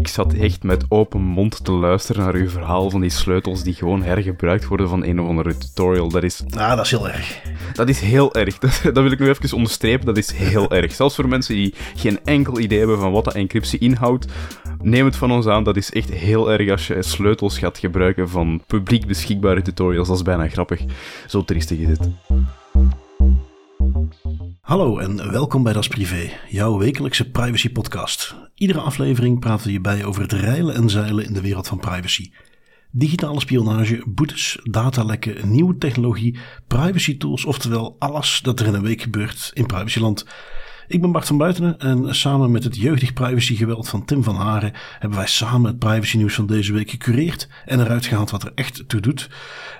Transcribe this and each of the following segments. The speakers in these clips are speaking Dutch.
Ik zat echt met open mond te luisteren naar uw verhaal van die sleutels die gewoon hergebruikt worden van een of andere tutorial. Dat is, Ah, dat is heel erg. dat is heel erg. Dat, dat wil ik nu even onderstrepen. Dat is heel erg. Zelfs voor mensen die geen enkel idee hebben van wat dat encryptie inhoudt, neem het van ons aan. Dat is echt heel erg als je sleutels gaat gebruiken van publiek beschikbare tutorials. Dat is bijna grappig. Zo triestig is het. Hallo en welkom bij Das Privé, jouw wekelijkse privacy podcast. Iedere aflevering praten we hierbij over het reilen en zeilen in de wereld van privacy. Digitale spionage, boetes, datalekken, nieuwe technologie, privacy tools, oftewel alles dat er in een week gebeurt in privacyland. Ik ben Bart van Buitenen en samen met het jeugdig privacygeweld van Tim van Haren hebben wij samen het privacy nieuws van deze week gecureerd en eruit gehaald wat er echt toe doet.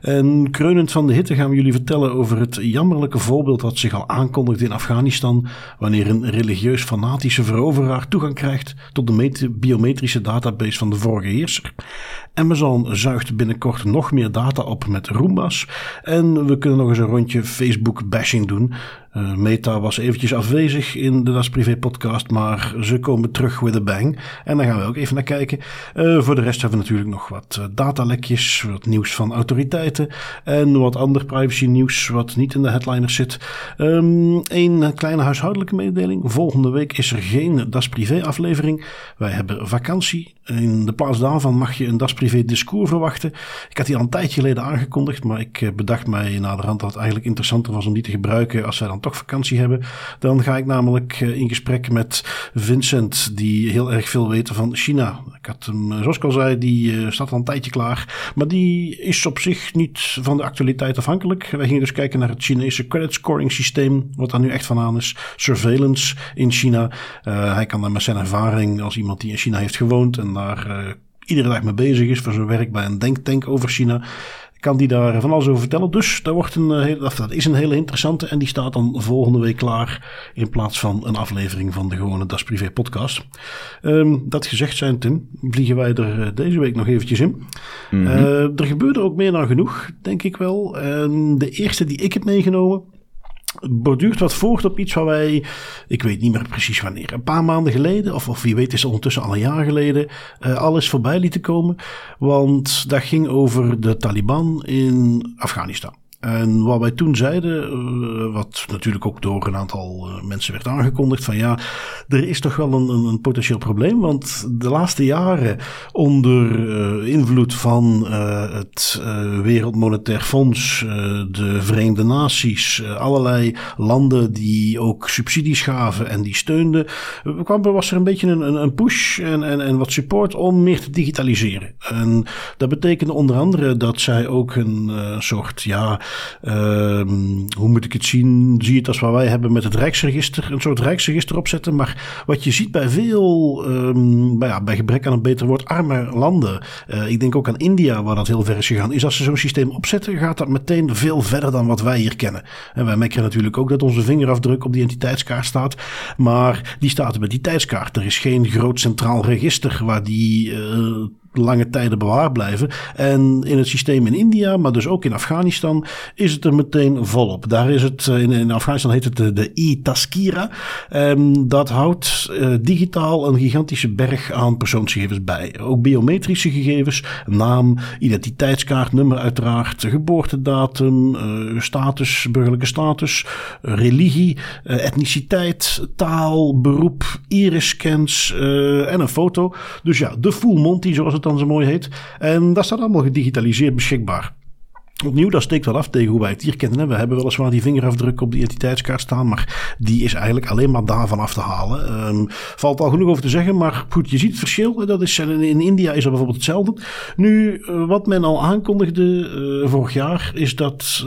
En kreunend van de hitte gaan we jullie vertellen over het jammerlijke voorbeeld dat zich al aankondigt in Afghanistan wanneer een religieus fanatische veroveraar toegang krijgt tot de met- biometrische database van de vorige heerser. Amazon zuigt binnenkort nog meer data op met Roombas. En we kunnen nog eens een rondje Facebook bashing doen. Uh, Meta was eventjes afwezig in de Das Privé podcast, maar ze komen terug with a bang. En daar gaan we ook even naar kijken. Uh, voor de rest hebben we natuurlijk nog wat uh, datalekjes, wat nieuws van autoriteiten en wat ander privacy nieuws wat niet in de headliners zit. Um, een kleine huishoudelijke mededeling. Volgende week is er geen Das Privé aflevering. Wij hebben vakantie. In de plaats daarvan mag je een Das Privé discours verwachten. Ik had die al een tijdje geleden aangekondigd, maar ik bedacht mij naderhand dat het eigenlijk interessanter was om die te gebruiken als wij dan toch vakantie hebben. Dan ga ik namelijk in gesprek met Vincent, die heel erg veel weet van China. Ik had hem, zoals ik al zei, die staat al een tijdje klaar. Maar die is op zich niet van de actualiteit afhankelijk. Wij gingen dus kijken naar het Chinese credit scoring systeem, wat daar nu echt van aan is. Surveillance in China. Hij kan daar met zijn ervaring als iemand die in China heeft gewoond en daar uh, iedere dag mee bezig is voor zijn werk bij een denktank over China kan die daar van alles over vertellen. Dus dat, wordt een, heel, dat is een hele interessante en die staat dan volgende week klaar in plaats van een aflevering van de gewone Das Privé podcast. Um, dat gezegd zijn, Tim, vliegen wij er deze week nog eventjes in. Mm -hmm. uh, er gebeurde ook meer dan genoeg, denk ik wel. Uh, de eerste die ik heb meegenomen borduurt wat voort op iets waar wij, ik weet niet meer precies wanneer, een paar maanden geleden, of, of wie weet is het ondertussen al een jaar geleden, uh, alles voorbij lieten komen. Want dat ging over de Taliban in Afghanistan. En wat wij toen zeiden, uh, wat natuurlijk ook door een aantal uh, mensen werd aangekondigd, van ja, er is toch wel een, een, potentieel probleem. Want de laatste jaren onder uh, invloed van het Wereld Monetair Fonds, de Verenigde Naties, allerlei landen die ook subsidies gaven en die steunden, kwam, was er een beetje een, een push en, en, en wat support om meer te digitaliseren. En dat betekende onder andere dat zij ook een soort, ja, hoe moet ik het zien? Zie je het als wat wij hebben met het Rijksregister, een soort Rijksregister opzetten. Maar wat je ziet bij veel, um, bij, ja, bij gebrek aan een beter woord, arme landen. Uh, ik denk ook aan India, waar dat heel ver is gegaan. Is als ze zo'n systeem opzetten, gaat dat meteen veel verder dan wat wij hier kennen. En wij merken natuurlijk ook dat onze vingerafdruk op die entiteitskaart staat. Maar die staat op die tijdskaart. Er is geen groot centraal register waar die. Uh, lange tijden bewaard blijven. En in het systeem in India, maar dus ook in Afghanistan, is het er meteen volop. Daar is het, in, in Afghanistan heet het de, e-Taskira. Um, dat houdt uh, digitaal een gigantische berg aan persoonsgegevens bij. Ook biometrische gegevens, naam, identiteitskaart, nummer uiteraard, geboortedatum, uh, status, burgerlijke status, religie, etniciteit, taal, beroep, iris-scans en een foto. Dus ja, de full monty zoals het dan zo mooi heet. En dat staat allemaal gedigitaliseerd beschikbaar. Opnieuw, dat steekt wel af tegen hoe wij het hier kennen. We hebben weliswaar die vingerafdruk op die identiteitskaart staan, maar die is eigenlijk alleen maar daarvan af te halen. Um, valt al genoeg over te zeggen, maar goed, je ziet het verschil. Dat is, in India is dat bijvoorbeeld hetzelfde. Nu, uh, wat men al aankondigde uh, vorig jaar, is dat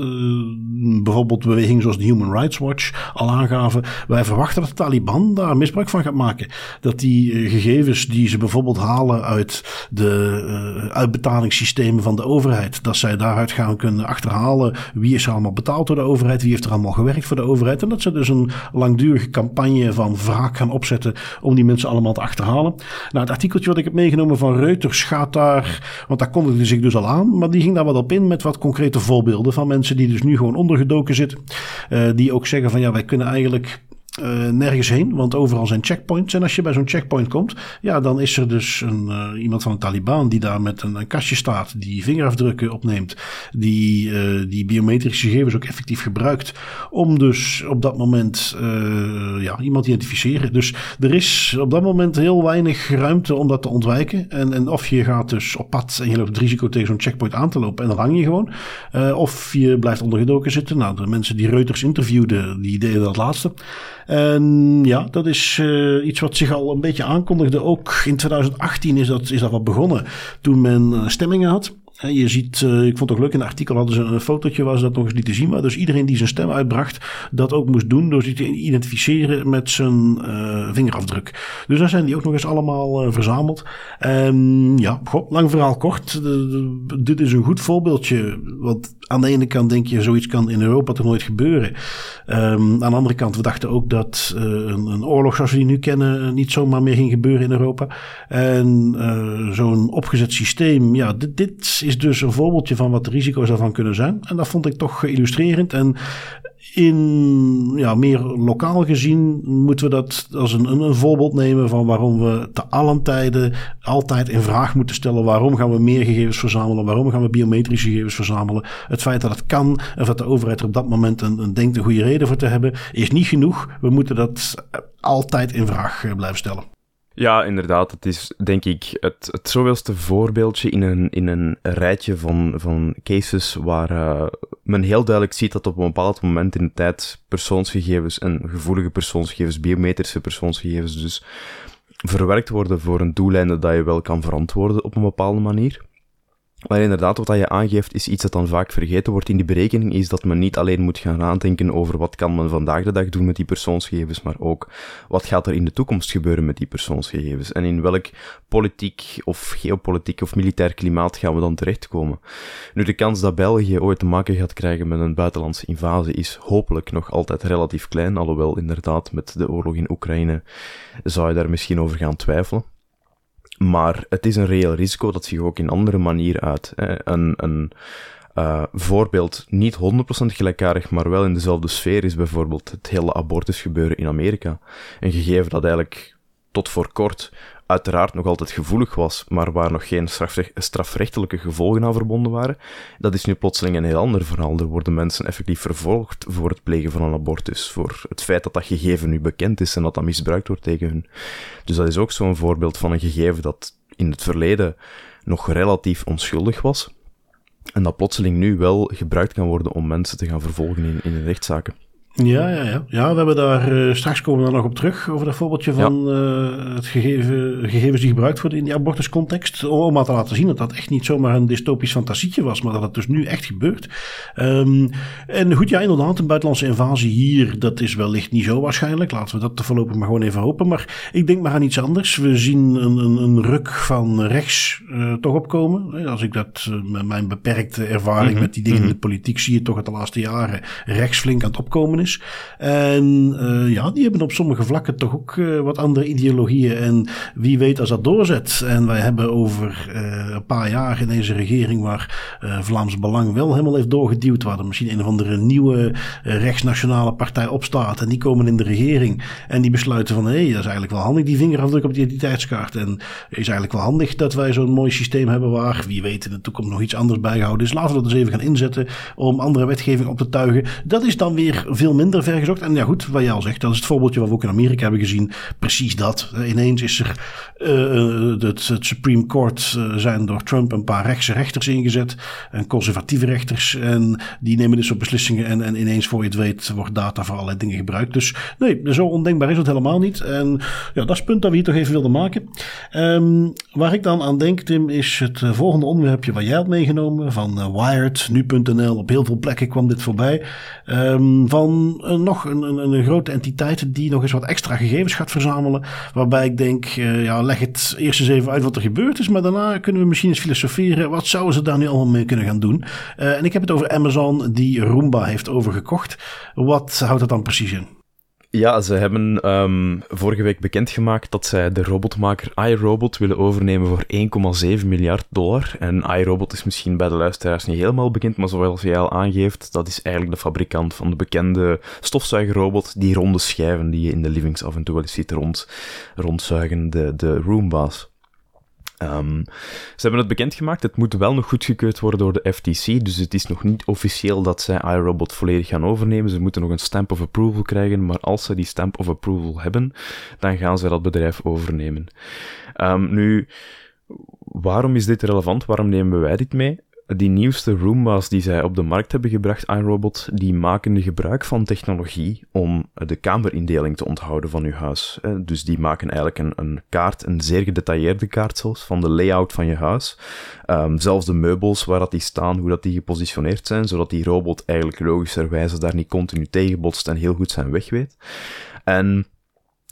bijvoorbeeld bewegingen zoals de Human Rights Watch al aangaven. Wij verwachten dat de Taliban daar misbruik van gaat maken. Dat die gegevens die ze bijvoorbeeld halen uit de uitbetalingssystemen van de overheid, dat zij daaruit gaan kunnen achterhalen wie is er allemaal betaald door de overheid, wie heeft er allemaal gewerkt voor de overheid. En dat ze dus een langdurige campagne van wraak gaan opzetten om die mensen allemaal te achterhalen. Nou, het artikeltje wat ik heb meegenomen van Reuters gaat daar, want daar kondigde zich dus al aan, maar die ging daar wat op in met wat concrete voorbeelden van mensen die dus nu gewoon ondergedoken zitten. Uh, die ook zeggen van ja, wij kunnen eigenlijk uh, nergens heen, want overal zijn checkpoints. En als je bij zo'n checkpoint komt, ja, dan is er dus een, uh, iemand van de Taliban die daar met een, kastje staat, die vingerafdrukken opneemt, die uh, die biometrische gegevens ook effectief gebruikt om dus op dat moment ja, iemand te identificeren. Dus er is op dat moment heel weinig ruimte om dat te ontwijken. En, en of je gaat dus op pad en je loopt het risico tegen zo'n checkpoint aan te lopen en dan hang je gewoon. of je blijft ondergedoken zitten. Nou, de mensen die Reuters interviewden, die deden dat laatste. En ja, dat is uh, iets wat zich al een beetje aankondigde. Ook in 2018 is dat, is dat wat begonnen. Toen men eh, stemmingen had. Je ziet, uh, ik vond het ook leuk, in het artikel hadden ze een fotootje waar ze dat nog eens lieten zien. Maar dus iedereen die zijn stem uitbracht, dat ook moest doen door zich te identificeren met zijn uh, vingerafdruk. Dus daar zijn die ook nog eens allemaal uh, verzameld. En ja, god, lang verhaal kort. dit is een goed voorbeeldje. Want aan de ene kant denk je, zoiets kan in Europa toch nooit gebeuren. Um, aan de andere kant, we dachten ook dat een, een, oorlog zoals we die nu kennen niet zomaar meer ging gebeuren in Europa. En zo'n opgezet systeem, ja, dit, dit is dus een voorbeeldje van wat de risico's daarvan kunnen zijn. En dat vond ik toch illustrerend. En in ja, meer lokaal gezien moeten we dat als een, een, voorbeeld nemen van waarom we te allen tijden altijd in vraag moeten stellen waarom gaan we meer gegevens verzamelen, waarom gaan we biometrische gegevens verzamelen. Het feit dat het kan of dat de overheid er op dat moment een, een denkt een goede reden voor te hebben, is niet genoeg. We moeten dat altijd in vraag eh, blijven stellen. Ja, inderdaad. Het is denk ik het, het zoveelste voorbeeldje in een, in een rijtje van, van cases waar uh, men heel duidelijk ziet dat op een bepaald moment in de tijd persoonsgegevens en gevoelige persoonsgegevens, biometrische persoonsgegevens dus verwerkt worden voor een doeleinde dat je wel kan verantwoorden op een bepaalde manier. Maar inderdaad, wat je aangeeft is iets dat dan vaak vergeten wordt in die berekening, is dat men niet alleen moet gaan nadenken over wat kan men vandaag de dag doen met die persoonsgegevens, maar ook wat gaat er in de toekomst gebeuren met die persoonsgegevens en in welk politiek of geopolitiek of militair klimaat gaan we dan terechtkomen. Nu, de kans dat België ooit te maken gaat krijgen met een buitenlandse invasie is hopelijk nog altijd relatief klein, alhoewel inderdaad met de oorlog in Oekraïne zou je daar misschien over gaan twijfelen. Maar het is een reëel risico dat zich ook in andere manieren uit. Een, een uh, voorbeeld, niet 100% gelijkaardig, maar wel in dezelfde sfeer, is bijvoorbeeld het hele abortusgebeuren in Amerika. Een gegeven dat eigenlijk tot voor kort uiteraard nog altijd gevoelig was, maar waar nog geen strafrechtelijke gevolgen aan verbonden waren, dat is nu plotseling een heel ander verhaal. Er worden mensen effectief vervolgd voor het plegen van een abortus, voor het feit dat dat gegeven nu bekend is en dat dat misbruikt wordt tegen hun. Dus dat is ook zo'n voorbeeld van een gegeven dat in het verleden nog relatief onschuldig was, en dat plotseling nu wel gebruikt kan worden om mensen te gaan vervolgen in, in rechtszaken. Ja, ja, ja. ja, we hebben daar uh, straks komen we daar nog op terug over dat voorbeeldje van uh, het gegeven, gegevens die gebruikt worden in die abortuscontext. Om maar te laten zien dat dat echt niet zomaar een dystopisch fantasietje was, maar dat het dus nu echt gebeurt. Um, en goed, ja, inderdaad, een buitenlandse invasie hier, dat is wellicht niet zo waarschijnlijk. Laten we dat voorlopig maar gewoon even hopen. Maar ik denk maar aan iets anders. We zien een, een, een ruk van rechts uh, toch opkomen. Als ik dat met mijn beperkte ervaring mm -hmm. met die dingen in de politiek zie je toch het de laatste jaren rechts flink aan het opkomen en uh, ja, die hebben op sommige vlakken toch ook uh, wat andere ideologieën. En wie weet als dat doorzet. En wij hebben over uh, een paar jaar in deze regering waar Vlaams Belang wel helemaal heeft doorgeduwd. Waar er misschien een of andere nieuwe rechtsnationale partij opstaat. En die komen in de regering. En die besluiten van hé, hey, dat is eigenlijk wel handig die vingerafdruk op die identiteitskaart. En is eigenlijk wel handig dat wij zo'n mooi systeem hebben waar wie weet in de toekomst nog iets anders bijgehouden is. Laten we dat eens even gaan inzetten om andere wetgeving op te tuigen. Dat is dan weer veel minder ver gezocht. En ja, goed, wat jij al zegt, dat is het voorbeeldje wat we ook in Amerika hebben gezien. Precies dat. Ineens is er uh, het, het, Supreme Court zijn door Trump een paar rechtse rechters ingezet. En conservatieve rechters. En die nemen dus op beslissingen. En, en ineens, voor je het weet, wordt data voor allerlei dingen gebruikt. Dus nee, zo ondenkbaar is het helemaal niet. En ja, dat is het punt dat we hier toch even wilden maken. Um, waar ik dan aan denk, Tim, is het volgende onderwerpje wat jij had meegenomen. Van Wired, nu.nl. Op heel veel plekken kwam dit voorbij. Um, van nog een, een, een, grote entiteit die nog eens wat extra gegevens gaat verzamelen. Waarbij ik denk, uh, ja, leg het eerst eens even uit wat er gebeurd is. Maar daarna kunnen we misschien eens filosoferen. Wat zouden ze daar nu allemaal mee kunnen gaan doen? Uh, en ik heb het over Amazon die Roomba heeft overgekocht. Wat houdt dat dan precies in? Ja, ze hebben um, vorige week bekendgemaakt dat zij de robotmaker iRobot willen overnemen voor 1,7 miljard dollar. En iRobot is misschien bij de luisteraars niet helemaal bekend, maar zoals jij al aangeeft, dat is eigenlijk de fabrikant van de bekende stofzuigerrobot, die ronde schijven die je in de livings af en toe wel eens ziet rond, rondzuigen, de, de Roombas. Um, ze hebben het bekendgemaakt. Het moet wel nog goedgekeurd worden door de FTC. Dus het is nog niet officieel dat zij iRobot volledig gaan overnemen. Ze moeten nog een stamp of approval krijgen. Maar als ze die stamp of approval hebben, dan gaan ze dat bedrijf overnemen. Um, nu, waarom is dit relevant? Waarom nemen wij dit mee? Die nieuwste Roombas die zij op de markt hebben gebracht, iRobot, die maken gebruik van technologie om de kamerindeling te onthouden van uw huis. Dus die maken eigenlijk een, een kaart, een zeer gedetailleerde kaart zelfs, van de layout van je huis. Um, zelfs de meubels waar dat die staan, hoe dat die gepositioneerd zijn, zodat die robot eigenlijk logischerwijze daar niet continu tegenbotst en heel goed zijn weg weet. En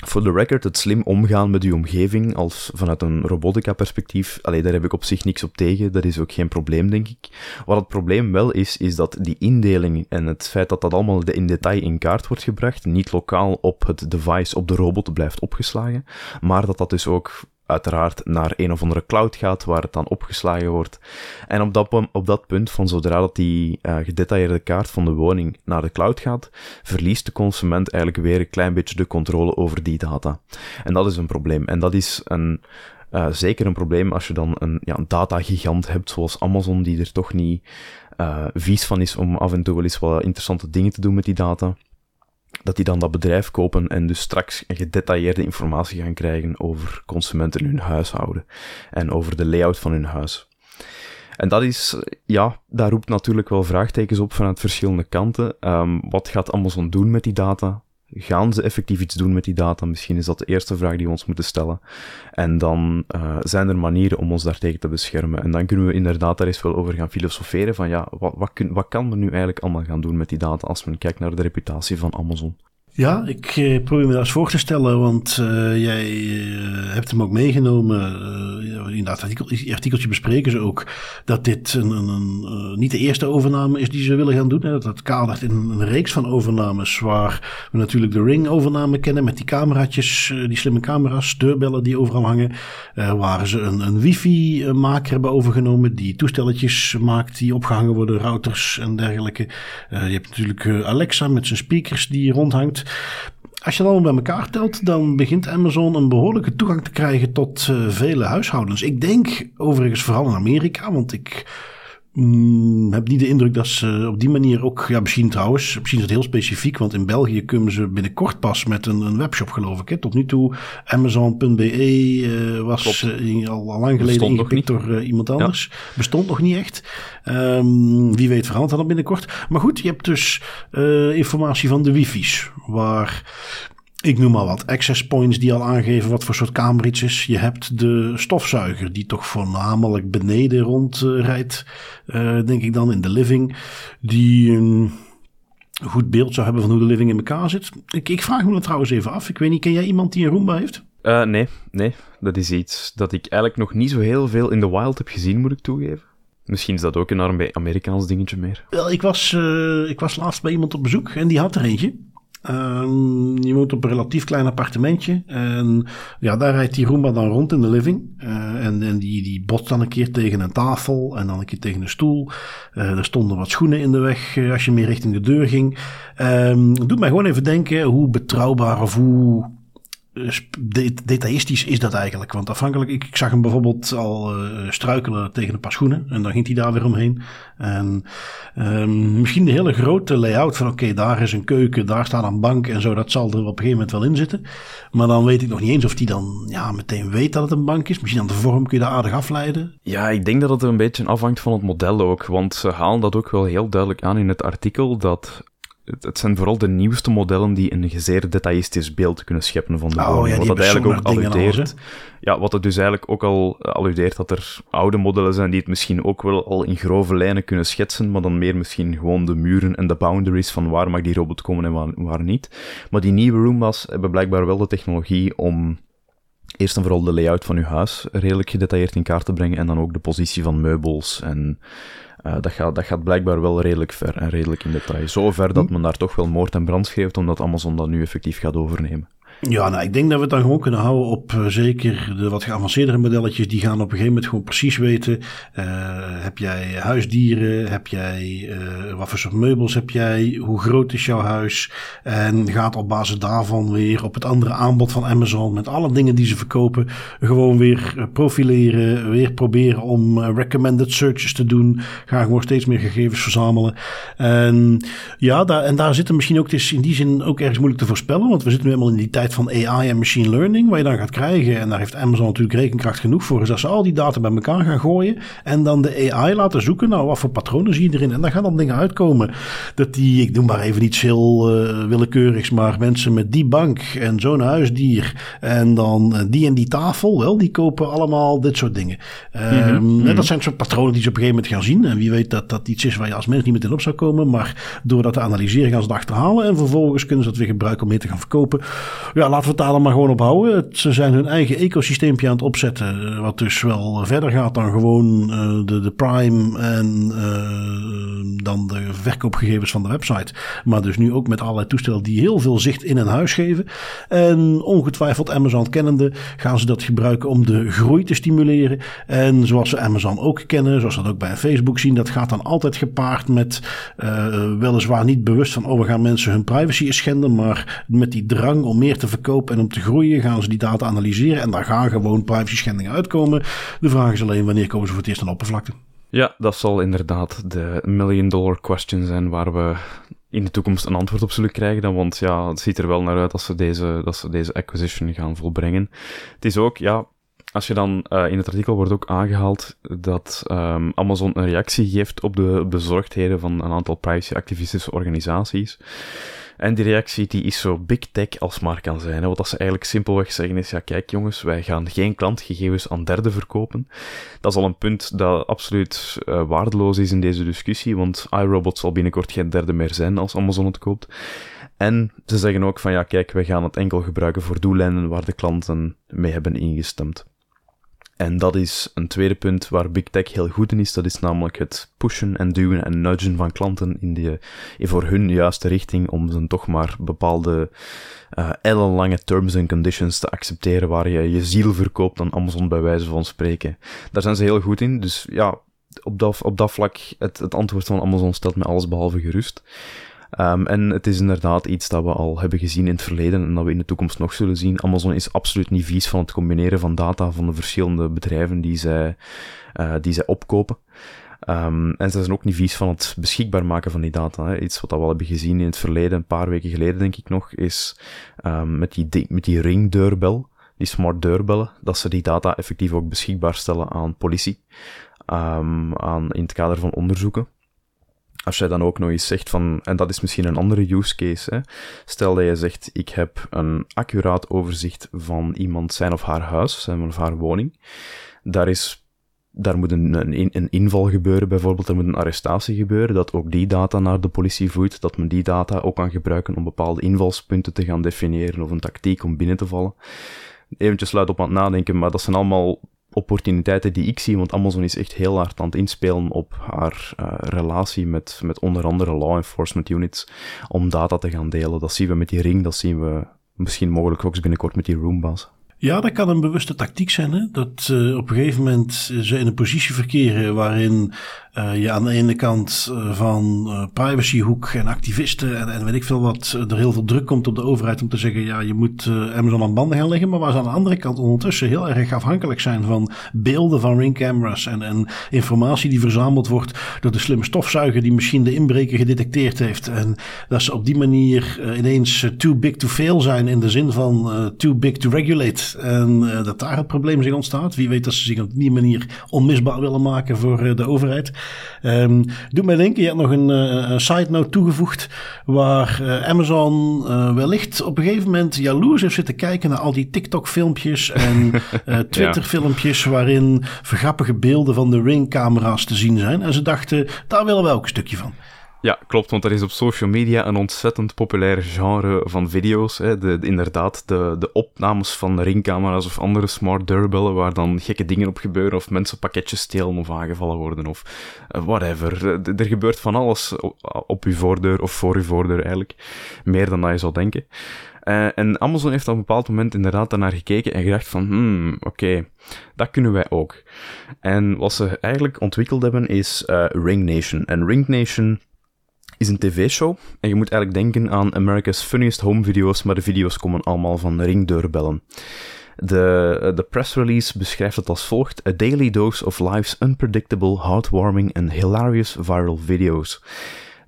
voor de record, het slim omgaan met uw omgeving, als vanuit een robotica-perspectief, alleen daar heb ik op zich niks op tegen, dat is ook geen probleem, denk ik. Wat het probleem wel is, is dat die indeling en het feit dat dat allemaal in detail in kaart wordt gebracht, niet lokaal op het device, op de robot blijft opgeslagen, maar dat dat dus ook uiteraard naar een of andere cloud gaat, waar het dan opgeslagen wordt. En op dat, op dat punt, van zodra dat die uh, gedetailleerde kaart van de woning naar de cloud gaat, verliest de consument eigenlijk weer een klein beetje de controle over die data. En dat is een probleem. En dat is een, uh, zeker een probleem als je dan een, ja, een datagigant hebt, zoals Amazon, die er toch niet uh, vies van is om af en toe wel eens wat interessante dingen te doen met die data dat die dan dat bedrijf kopen en dus straks gedetailleerde informatie gaan krijgen over consumenten in hun huishouden en over de layout van hun huis. En dat is, ja, daar roept natuurlijk wel vraagtekens op vanuit verschillende kanten. Um, wat gaat Amazon doen met die data? Gaan ze effectief iets doen met die data? Misschien is dat de eerste vraag die we ons moeten stellen. En dan uh, zijn er manieren om ons daartegen te beschermen. En dan kunnen we inderdaad daar eens wel over gaan filosoferen van ja, wat, wat, kun, wat kan men nu eigenlijk allemaal gaan doen met die data als men kijkt naar de reputatie van Amazon? Ja, ik eh, probeer me dat eens voor te stellen, want uh, jij uh, hebt hem ook meegenomen. in dat artikel, artikeltje bespreken ze ook dat dit een, een, een niet de eerste overname is die ze willen gaan doen. Dat het kadert in een reeks van overnames waar we natuurlijk de Ring-overname kennen met die cameraatjes, die slimme camera's, deurbellen die overal hangen. waar ze een, een wifi-maker hebben overgenomen die toestelletjes maakt die opgehangen worden, routers en dergelijke. je hebt natuurlijk Alexa met zijn speakers die rondhangt. Als je allemaal bij elkaar telt, dan begint Amazon een behoorlijke toegang te krijgen tot uh, vele huishoudens. Ik denk overigens vooral in Amerika, want ik Mm, heb niet de indruk dat ze op die manier ook, ja, misschien trouwens, misschien is het heel specifiek, want in België kunnen ze binnenkort pas met een, een webshop, geloof ik. Hè. Tot nu toe, Amazon.be uh, was uh, al, al, lang geleden ingepikt door uh, iemand anders. Ja. Bestond nog niet echt. Um, wie weet verandert dat binnenkort. Maar goed, je hebt dus informatie van de wifi's, waar ik noem maar wat, access points die al aangeven wat voor soort kamer iets is. Je hebt de stofzuiger die toch voornamelijk beneden rondrijdt, uh, uh, denk ik dan in de living. Die een goed beeld zou hebben van hoe de living in elkaar zit. Ik, ik vraag me dat trouwens even af. Ik weet niet, ken jij iemand die een Roomba heeft? Uh, nee, nee. Dat is iets dat ik eigenlijk nog niet zo heel veel in de wild heb gezien, moet ik toegeven. Misschien is dat ook een Amerikaans dingetje meer. Wel, ik was, ik was laatst bij iemand op bezoek en die had er eentje. Um, je woont op een relatief klein appartementje. En ja, daar rijdt die Roomba dan rond in de living. Uh, en en die, die botst dan een keer tegen een tafel en dan een keer tegen een stoel. Uh, er stonden wat schoenen in de weg uh, als je meer richting de deur ging. Um, doet mij gewoon even denken hoe betrouwbaar of hoe detailistisch is dat eigenlijk? Want afhankelijk, ik, ik zag hem bijvoorbeeld al uh, struikelen tegen een paar schoenen en dan ging hij daar weer omheen. En um, misschien de hele grote layout van oké, daar is een keuken, daar staat een bank en zo, dat zal er op een gegeven moment wel in zitten. Maar dan weet ik nog niet eens of hij dan ja, meteen weet dat het een bank is. Misschien aan de vorm kun je dat aardig afleiden. Ja, ik denk dat het er een beetje afhangt van het model ook, want ze halen dat ook wel heel duidelijk aan in het artikel, dat het, zijn vooral de nieuwste modellen die een zeer detailistisch beeld kunnen scheppen van de oh, woning. Ja, wat dat eigenlijk ook alludeert. Ja, wat het dus eigenlijk ook al alludeert dat er oude modellen zijn die het misschien ook wel al in grove lijnen kunnen schetsen, maar dan meer misschien gewoon de muren en de boundaries van waar mag die robot komen en waar, waar niet. Maar die nieuwe Roombas hebben blijkbaar wel de technologie om eerst en vooral de layout van uw huis redelijk gedetailleerd in kaart te brengen en dan ook de positie van meubels en uh, dat, gaat, dat gaat blijkbaar wel redelijk ver en redelijk in detail. Zo ver dat hm. men daar toch wel moord en brand schreef, omdat Amazon dat nu effectief gaat overnemen. Ja, nou, ik denk dat we het dan gewoon kunnen houden op uh, zeker de wat geavanceerdere modelletjes. Die gaan op een gegeven moment gewoon precies weten. Uh, heb jij huisdieren? Heb jij, uh, wat voor soort meubels heb jij? Hoe groot is jouw huis? En gaat op basis daarvan weer op het andere aanbod van Amazon met alle dingen die ze verkopen. Gewoon weer profileren. Weer proberen om recommended searches te doen. Gaan gewoon steeds meer gegevens verzamelen. En ja, daar, en daar zitten misschien ook, het in die zin ook ergens moeilijk te voorspellen. Want we zitten nu helemaal in die tijd van AI en machine learning, wat je dan gaat krijgen. En daar heeft Amazon natuurlijk rekenkracht genoeg voor. Is dat ze al die data bij elkaar gaan gooien. En dan de AI laten zoeken. Nou, wat voor patronen zie je erin? En dan gaan dan dingen uitkomen. Dat die, ik doe maar even iets heel uh, willekeurigs, maar mensen met die bank en zo'n huisdier. En dan uh, die en die tafel, wel, die kopen allemaal dit soort dingen. Um, Dat zijn soort patronen die ze op een gegeven moment gaan zien. En wie weet dat dat iets is waar je als mens niet meteen op zou komen. Maar door dat te analyseren gaan ze het achterhalen. En vervolgens kunnen ze dat weer gebruiken om mee te gaan verkopen. Ja, laten we het daar maar gewoon op houden. Ze zijn hun eigen ecosysteempje aan het opzetten. Eh, wat dus wel verder gaat dan gewoon uh, de, de Prime en dan de verkoopgegevens van de website. Maar dus nu ook met allerlei toestellen die heel veel zicht in een huis geven. En ongetwijfeld Amazon kennende gaan ze dat gebruiken om de groei te stimuleren. En zoals ze Amazon ook kennen, zoals we dat ook bij Facebook zien, dat gaat dan altijd gepaard met weliswaar niet bewust van, oh we gaan mensen hun privacy schenden, maar met die drang om meer te verkopen en om te groeien gaan ze die data analyseren. En daar gaan gewoon privacy schendingen uitkomen. De vraag is alleen wanneer komen ze voor het eerst aan oppervlakte. Ja, dat zal inderdaad de million dollar question zijn waar we in de toekomst een antwoord op zullen krijgen. Dan, want ja, het ziet er wel naar uit dat ze deze, dat ze deze acquisition gaan volbrengen. Het is ook, ja, als je dan uh, in het artikel wordt ook aangehaald dat um, Amazon een reactie geeft op de bezorgdheden van een aantal privacy-activistische organisaties. En die reactie die is zo big tech als maar kan zijn. Hè. Wat dat ze eigenlijk simpelweg zeggen is, ja kijk jongens, wij gaan geen klantgegevens aan derden verkopen. Dat is al een punt dat absoluut uh, waardeloos is in deze discussie, want iRobot zal binnenkort geen derde meer zijn als Amazon het koopt. En ze zeggen ook van ja kijk, wij gaan het enkel gebruiken voor doeleinden waar de klanten mee hebben ingestemd. En dat is een tweede punt waar Big Tech heel goed in is. Dat is namelijk het pushen en duwen en nudgen van klanten in, die, in voor hun juiste richting om ze toch maar bepaalde uh, ellenlange terms and conditions te accepteren waar je je ziel verkoopt aan Amazon bij wijze van spreken. Daar zijn ze heel goed in. Dus ja, op dat, op dat vlak, het, het antwoord van Amazon stelt me alles behalve gerust. Um, en het is inderdaad iets dat we al hebben gezien in het verleden en dat we in de toekomst nog zullen zien. Amazon is absoluut niet vies van het combineren van data van de verschillende bedrijven die zij, uh, die zij opkopen. Um, en ze zijn ook niet vies van het beschikbaar maken van die data. Hè. Iets wat we al hebben gezien in het verleden, een paar weken geleden denk ik nog, is um, met, die, met die ringdeurbel, die smart deurbellen, dat ze die data effectief ook beschikbaar stellen aan politie. Aan, in het kader van onderzoeken als jij dan ook nog eens zegt van, en dat is misschien een andere use case, hè, stel dat je zegt, ik heb een accuraat overzicht van iemand zijn of haar huis, zijn of haar woning, daar is, daar moet een, een, inval gebeuren bijvoorbeeld, er moet een arrestatie gebeuren, dat ook die data naar de politie voert, dat men die data ook kan gebruiken om bepaalde invalspunten te gaan definiëren of een tactiek om binnen te vallen. Eventjes luid op aan het nadenken, maar dat zijn allemaal opportuniteiten die ik zie, want Amazon is echt heel hard aan het inspelen op haar uh, relatie met, met onder andere law enforcement units om data te gaan delen. Dat zien we met die ring, dat zien we misschien mogelijk ook binnenkort met die Roombas. Ja, dat kan een bewuste tactiek zijn. Hè? Dat uh, op een gegeven moment ze in een positie verkeren waarin uh, je aan de ene kant van privacyhoek en activisten en, en weet ik veel wat, er heel veel druk komt op de overheid om te zeggen, ja, je moet Amazon aan banden gaan leggen. Maar waar ze aan de andere kant ondertussen heel erg afhankelijk zijn van beelden van ringcameras en, en informatie die verzameld wordt door de slimme stofzuiger die misschien de inbreker gedetecteerd heeft. En dat ze op die manier ineens too big to fail zijn in de zin van too big to regulate. En dat daar het probleem zich ontstaat. Wie weet dat ze zich op die manier onmisbaar willen maken voor de overheid. Um, doet mij denken, je hebt nog een, een side note toegevoegd waar Amazon wellicht op een gegeven moment jaloers heeft zitten kijken naar al die TikTok filmpjes en Twitter filmpjes waarin vergrappige beelden van de Ring camera's te zien zijn. En ze dachten, daar willen we ook een stukje van. Ja, klopt, want er is op social media een ontzettend populair genre van video's. Hè. De, inderdaad, de, de opnames van ringcamera's of andere smart deurbellen waar dan gekke dingen op gebeuren of mensen pakketjes stelen of aangevallen worden of uh, whatever. Er gebeurt van alles op, uw voordeur of voor uw voordeur eigenlijk. Meer dan dat je zou denken. Uh, en Amazon heeft op een bepaald moment inderdaad daarnaar gekeken en gedacht van, hmm, oké, dat kunnen wij ook. En wat ze eigenlijk ontwikkeld hebben is uh, Ring Nation. En Ring Nation is een tv-show. En je moet eigenlijk denken aan America's Funniest Home Videos, maar de video's komen allemaal van ringdeurbellen. De, de press release beschrijft het als volgt: A daily dose of life's unpredictable, heartwarming and hilarious viral videos.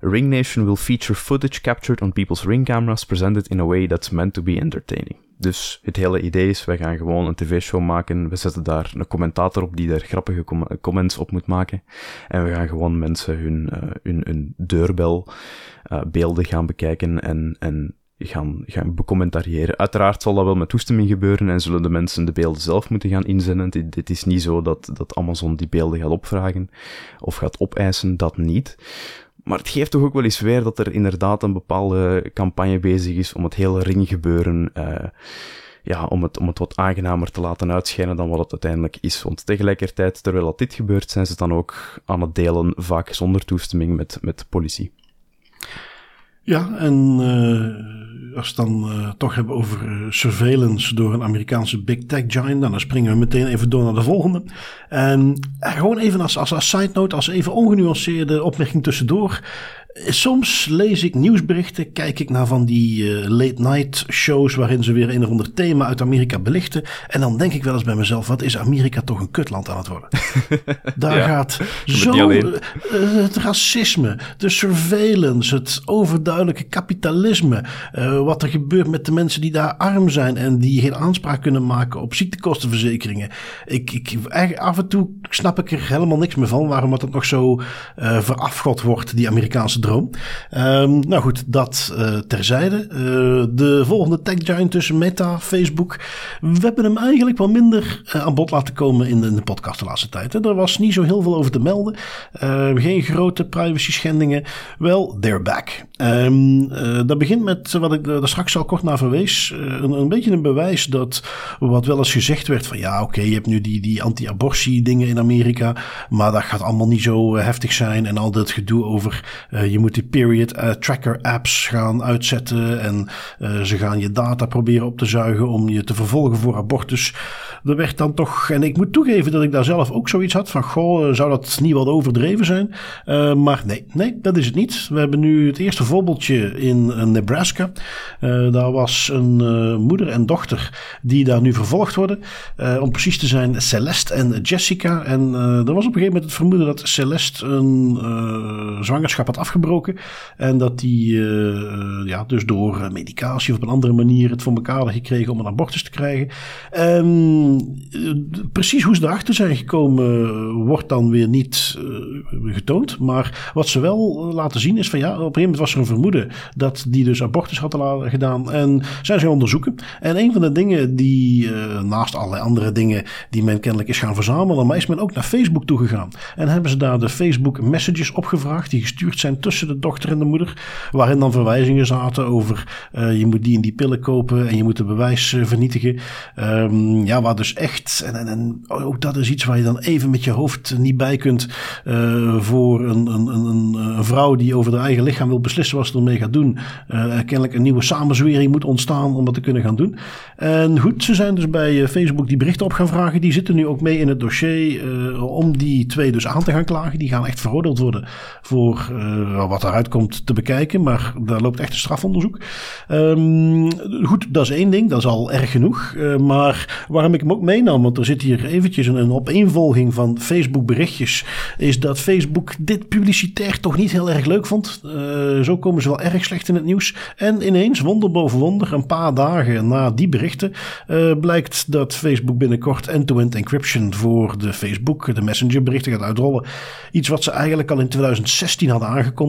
Ring Nation will feature footage captured on people's ring cameras presented in a way that's meant to be entertaining. Dus het hele idee is, wij gaan gewoon een tv-show maken. We zetten daar een commentator op die daar grappige comments op moet maken. En we gaan gewoon mensen hun, uh, hun, hun deurbel uh, beelden gaan bekijken en, en gaan, gaan becommentariëren. Uiteraard zal dat wel met toestemming gebeuren en zullen de mensen de beelden zelf moeten gaan inzenden. Dit, dit is niet zo dat, dat Amazon die beelden gaat opvragen of gaat opeisen, dat niet. Maar het geeft toch ook wel eens weer dat er inderdaad een bepaalde campagne bezig is om het hele ringgebeuren, uh, ja, om het, om het wat aangenamer te laten uitschijnen dan wat het uiteindelijk is. Want tegelijkertijd, terwijl dat dit gebeurt, zijn ze dan ook aan het delen, vaak zonder toestemming met, met politie. Ja, en uh, als we het dan uh, toch hebben over uh, surveillance door een Amerikaanse big tech giant, dan springen we meteen even door naar de volgende. En gewoon even als, als, als side note, als even ongenuanceerde opmerking tussendoor. Soms lees ik nieuwsberichten, kijk ik naar van die uh, late night shows waarin ze weer een of ander thema uit Amerika belichten. En dan denk ik wel eens bij mezelf, wat is Amerika toch een kutland aan het worden. Daar ja, gaat zo uh, het racisme, de surveillance, het overduidelijke kapitalisme. Uh, wat er gebeurt met de mensen die daar arm zijn en die geen aanspraak kunnen maken op ziektekostenverzekeringen. Ik, ik, af en toe snap ik er helemaal niks meer van waarom het nog zo verafgod wordt, die Amerikaanse Um, nou goed, dat uh, terzijde. Uh, de volgende tech giant tussen Meta, Facebook. We hebben hem eigenlijk wel minder uh, aan bod laten komen in de, in de, podcast de laatste tijd. Hè. Er was niet zo heel veel over te melden. Ehm, geen grote privacy schendingen. Wel, they're back. Um, dat begint met wat ik er straks al kort naar verwees. Een, beetje een bewijs dat wat wel eens gezegd werd van ja, oké, je hebt nu die, die anti-abortie dingen in Amerika. Maar dat gaat allemaal niet zo heftig zijn. En al dat gedoe over je moet die period uh, tracker apps gaan uitzetten en uh, ze gaan je data proberen op te zuigen om je te vervolgen voor abortus. Er werd dan toch, en ik moet toegeven dat ik daar zelf ook zoiets had van, goh, zou dat niet wat overdreven zijn? Maar nee, nee, dat is het niet. We hebben nu het eerste voorbeeldje in Nebraska. daar was een moeder en dochter die daar nu vervolgd worden. om precies te zijn, Celeste en Jessica. En er was op een gegeven moment het vermoeden dat Celeste een zwangerschap had afgebroken En dat die uh, ja, dus door medicatie of op een andere manier het voor elkaar hadden gekregen om een abortus te krijgen. Um, precies hoe ze erachter zijn gekomen wordt dan weer niet getoond. Maar wat ze wel laten zien is van ja, op een gegeven moment was er een vermoeden dat die dus abortus hadden gedaan. En zijn ze gaan onderzoeken. En een van de dingen die naast allerlei andere dingen die men kennelijk is gaan verzamelen, maar is men ook naar Facebook toegegaan. En hebben ze daar de Facebook messages opgevraagd die gestuurd zijn tussen de dochter en de moeder. Waarin dan verwijzingen zaten over uh, je moet die en die pillen kopen en je moet het bewijs uh, vernietigen. Um, ja, waar dus echt, en, ook dat is iets waar je dan even met je hoofd niet bij kunt. Uh, voor een, een, een, een, vrouw die over haar eigen lichaam wil beslissen wat ze ermee gaat doen. kennelijk een nieuwe samenzwering moet ontstaan om dat te kunnen gaan doen. En goed, ze zijn dus bij Facebook die berichten op gaan vragen. Die zitten nu ook mee in het dossier om die twee dus aan te gaan klagen. Die gaan echt veroordeeld worden voor wat eruit komt te bekijken. Maar daar loopt echt een strafonderzoek. Um, goed, dat is één ding. Dat is al erg genoeg. Uh, maar waarom ik hem ook meenam, want er zit hier eventjes een, een opeenvolging van Facebook berichtjes. Is dat Facebook dit publicitair toch niet heel erg leuk vond. Uh, zo komen ze wel erg slecht in het nieuws. En ineens, wonder boven wonder, een paar dagen na die berichten, uh, blijkt dat Facebook binnenkort end-to-end encryption voor de Facebook, de Messenger berichten gaat uitrollen. Iets wat ze eigenlijk al in 2016 hadden aangekondigd.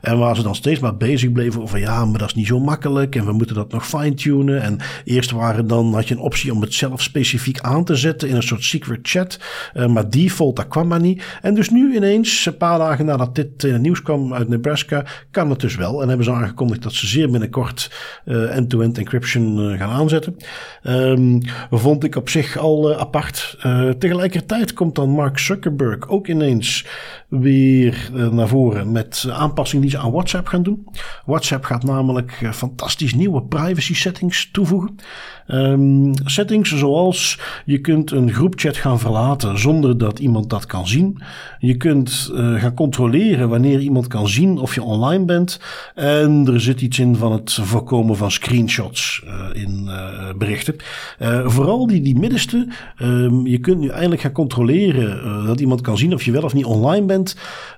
En waar ze dan steeds maar bezig bleven over ja, maar dat is niet zo makkelijk en we moeten dat nog fine-tunen. En eerst waren dan, had je een optie om het zelf specifiek aan te zetten in een soort secret chat. Uh, maar default, dat kwam maar niet. En dus nu ineens, een paar dagen nadat dit in het nieuws kwam uit Nebraska, kan het dus wel. En hebben ze aangekondigd dat ze zeer binnenkort uh, end-to-end encryption gaan aanzetten. Um, vond ik op zich al apart. tegelijkertijd komt dan Mark Zuckerberg ook ineens weer naar voren met aanpassingen die ze aan WhatsApp gaan doen. WhatsApp gaat namelijk fantastisch nieuwe privacy settings toevoegen. Um, settings zoals je kunt een groepchat gaan verlaten zonder dat iemand dat kan zien. Je kunt uh, gaan controleren wanneer iemand kan zien of je online bent. En er zit iets in van het voorkomen van screenshots in berichten. vooral die, die middenste. Um, je kunt nu eindelijk gaan controleren dat iemand kan zien of je wel of niet online bent.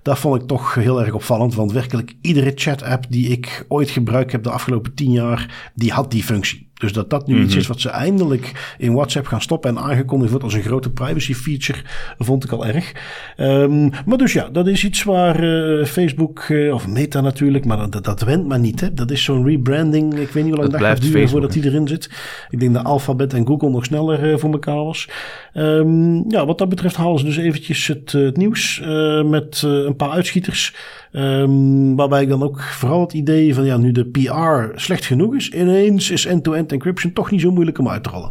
Dat vond ik toch heel erg opvallend. Want werkelijk iedere chat-app die ik ooit gebruikt heb de afgelopen tien jaar, die had die functie. Dus dat dat nu iets mhm. is wat ze eindelijk in WhatsApp gaan stoppen en aangekondigd wordt als een grote privacy feature, vond ik al erg. Um, maar dus ja, dat is iets waar uh, Facebook, uh, of Meta natuurlijk, maar dat, dat went maar niet. Hè. Dat is zo'n rebranding. Ik weet niet hoe lang dat, gaat duren voordat die erin zit. Ik denk dat Alphabet en Google nog sneller uh, voor elkaar was. Um, ja, wat dat betreft halen ze dus eventjes het, het nieuws met een paar uitschieters. Um, waarbij ik dan ook vooral het idee van ja, nu de PR slecht genoeg is, ineens is end-to-end encryption toch niet zo moeilijk om uit te rollen.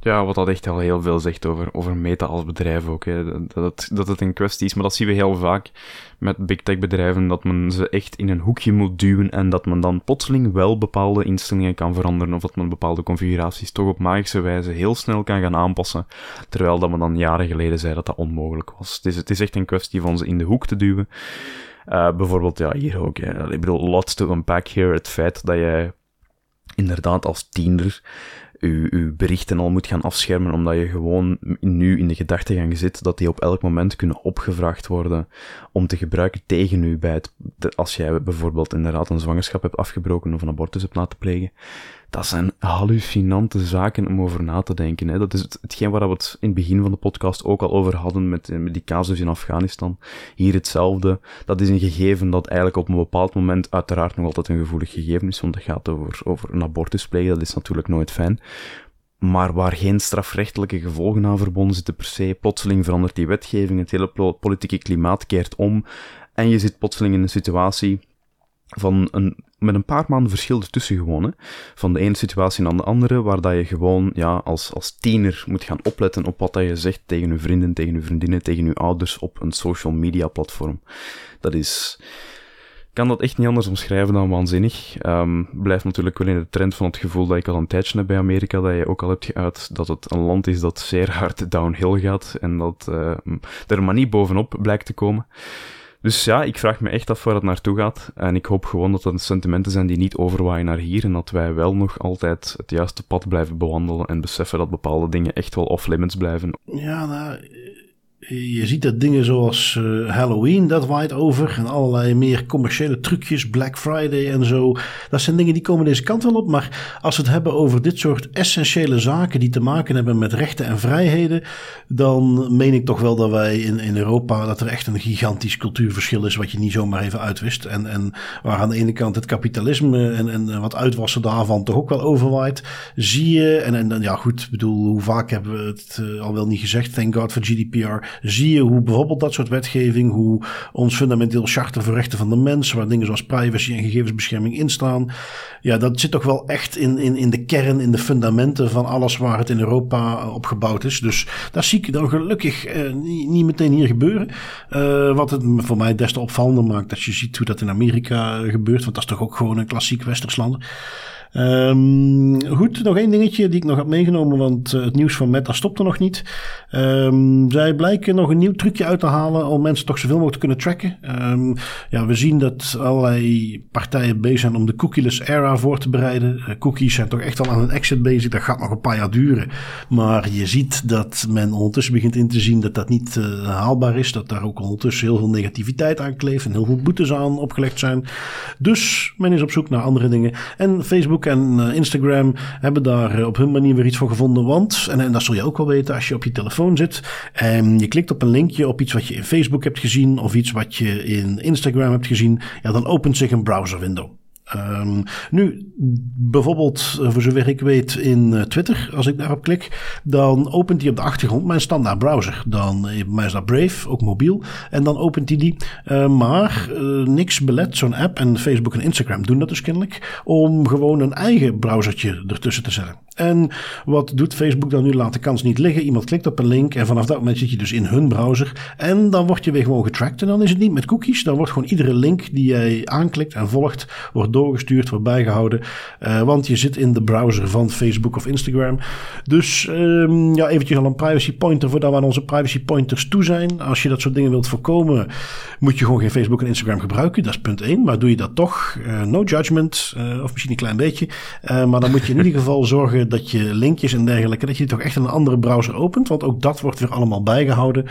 Ja, wat dat echt al heel veel zegt over, over meta als bedrijf ook. Hè. Dat, het, dat het een kwestie is, maar dat zien we heel vaak met big tech bedrijven, dat men ze echt in een hoekje moet duwen en dat men dan plotseling wel bepaalde instellingen kan veranderen of dat men bepaalde configuraties toch op magische wijze heel snel kan gaan aanpassen, terwijl dat men dan jaren geleden zei dat dat onmogelijk was. Is, het is echt een kwestie van ze in de hoek te duwen. Uh, bijvoorbeeld, ja, hier ook. Hè. Ik bedoel, lots to unpack here. Het feit dat jij inderdaad als tiener je, je berichten al moet gaan afschermen, omdat je gewoon nu in de gedachtegang zit dat die op elk moment kunnen opgevraagd worden om te gebruiken tegen u bij het, als jij bijvoorbeeld inderdaad een zwangerschap hebt afgebroken of een abortus hebt laten plegen dat zijn hallucinante zaken om over na te denken. Hè. Dat is het, hetgeen waar we het in het begin van de podcast ook al over hadden met, met die casus in Afghanistan. Hier hetzelfde. Dat is een gegeven dat eigenlijk op een bepaald moment uiteraard nog altijd een gevoelig gegeven is, want het gaat over, over een abortus plegen. Dat is natuurlijk nooit fijn. Maar waar geen strafrechtelijke gevolgen aan verbonden zitten per se. Plotseling verandert die wetgeving, het hele politieke klimaat keert om. En je zit plotseling in een situatie van een, met een paar maanden verschil ertussen gewoon. Hè. Van de ene situatie naar de andere, waar dat je gewoon ja, als, als tiener moet gaan opletten op wat dat je zegt tegen je vrienden, tegen je vriendinnen, tegen je ouders op een social media platform. Dat is... Kan dat echt niet anders omschrijven dan waanzinnig. Um, blijft natuurlijk wel in de trend van het gevoel dat ik al een tijdje heb bij Amerika, dat je ook al hebt geuit dat het een land is dat zeer hard downhill gaat en dat uh, er maar niet bovenop blijkt te komen. Dus ja, ik vraag me echt af waar het naartoe gaat. En ik hoop gewoon dat dat sentimenten zijn die niet overwaaien naar hier. En dat wij wel nog altijd het juiste pad blijven bewandelen. En beseffen dat bepaalde dingen echt wel off-limits blijven. Ja, nou, je ziet dat dingen zoals uh, Halloween, dat waait over. En allerlei meer commerciële trucjes, Black Friday en zo. Dat zijn dingen die komen deze kant wel op. Maar als we het hebben over dit soort essentiële zaken die te maken hebben met rechten en vrijheden. Dan meen ik toch wel dat wij in, in Europa, dat er echt een gigantisch cultuurverschil is. Wat je niet zomaar even uitwist. En, en waar aan de ene kant het kapitalisme en, en wat uitwassen daarvan toch ook wel overwaait. Zie je, en, en ja goed, bedoel, hoe vaak hebben we het uh, al wel niet gezegd. Thank God for GDPR zie je hoe bijvoorbeeld dat soort wetgeving, hoe ons fundamenteel charter voor rechten van de mens, waar dingen zoals privacy en gegevensbescherming in staan, ja, dat zit toch wel echt in, in, in de kern, in de fundamenten van alles waar het in Europa op gebouwd is. Dus daar zie ik dan gelukkig eh, niet, niet, meteen hier gebeuren. Uh, wat het voor mij des te opvallender maakt dat je ziet hoe dat in Amerika gebeurt, want dat is toch ook gewoon een klassiek westers land. Um, goed, nog één dingetje die ik nog had meegenomen, want uh, het nieuws van Meta stopte nog niet. Um, zij blijken nog een nieuw trucje uit te halen om mensen toch zoveel mogelijk te kunnen tracken. Um, ja, we zien dat allerlei partijen bezig zijn om de cookieless era voor te bereiden. Uh, cookies zijn toch echt al aan een exit bezig. Dat gaat nog een paar jaar duren. Maar je ziet dat men ondertussen begint in te zien dat dat niet uh, haalbaar is. Dat daar ook ondertussen heel veel negativiteit aan kleeft en heel veel boetes aan opgelegd zijn. Dus men is op zoek naar andere dingen. En Facebook en eh, Instagram hebben daar eh, op hun manier weer iets voor gevonden. Want, en, en dat zul je ook wel weten als je op je telefoon zit en je klikt op een linkje op iets wat je in Facebook hebt gezien of iets wat je in Instagram hebt gezien, ja, dan opent zich een browser window. Um, nu, bijvoorbeeld, voor zover ik weet, in Twitter, als ik daarop klik, dan opent hij op de achtergrond mijn standaard browser. Dan mij is dat Brave, ook mobiel. En dan opent hij die. Uh, maar niks belet, zo'n app en Facebook en Instagram doen dat dus kennelijk, om gewoon een eigen browsertje ertussen te zetten. En wat doet Facebook dan nu? Laat de kans niet liggen. Iemand klikt op een link en vanaf dat moment zit je dus in hun browser. En dan word je weer gewoon getracked. En dan is het niet met cookies. Dan wordt gewoon iedere link die jij aanklikt en volgt, wordt doorgestuurd, wordt bijgehouden. Uh, want je zit in de browser van Facebook of Instagram. Dus um, ja, eventjes al een privacy pointer voordat we aan onze privacy pointers toe zijn. Als je dat soort dingen wilt voorkomen, moet je gewoon geen Facebook en Instagram gebruiken. Dat is punt 1. Maar doe je dat toch, uh, no judgment. Uh, of misschien een klein beetje. maar dan moet je in ieder geval zorgen dat je linkjes en dergelijke, dat je toch echt in een andere browser opent. Want ook dat wordt weer allemaal bijgehouden.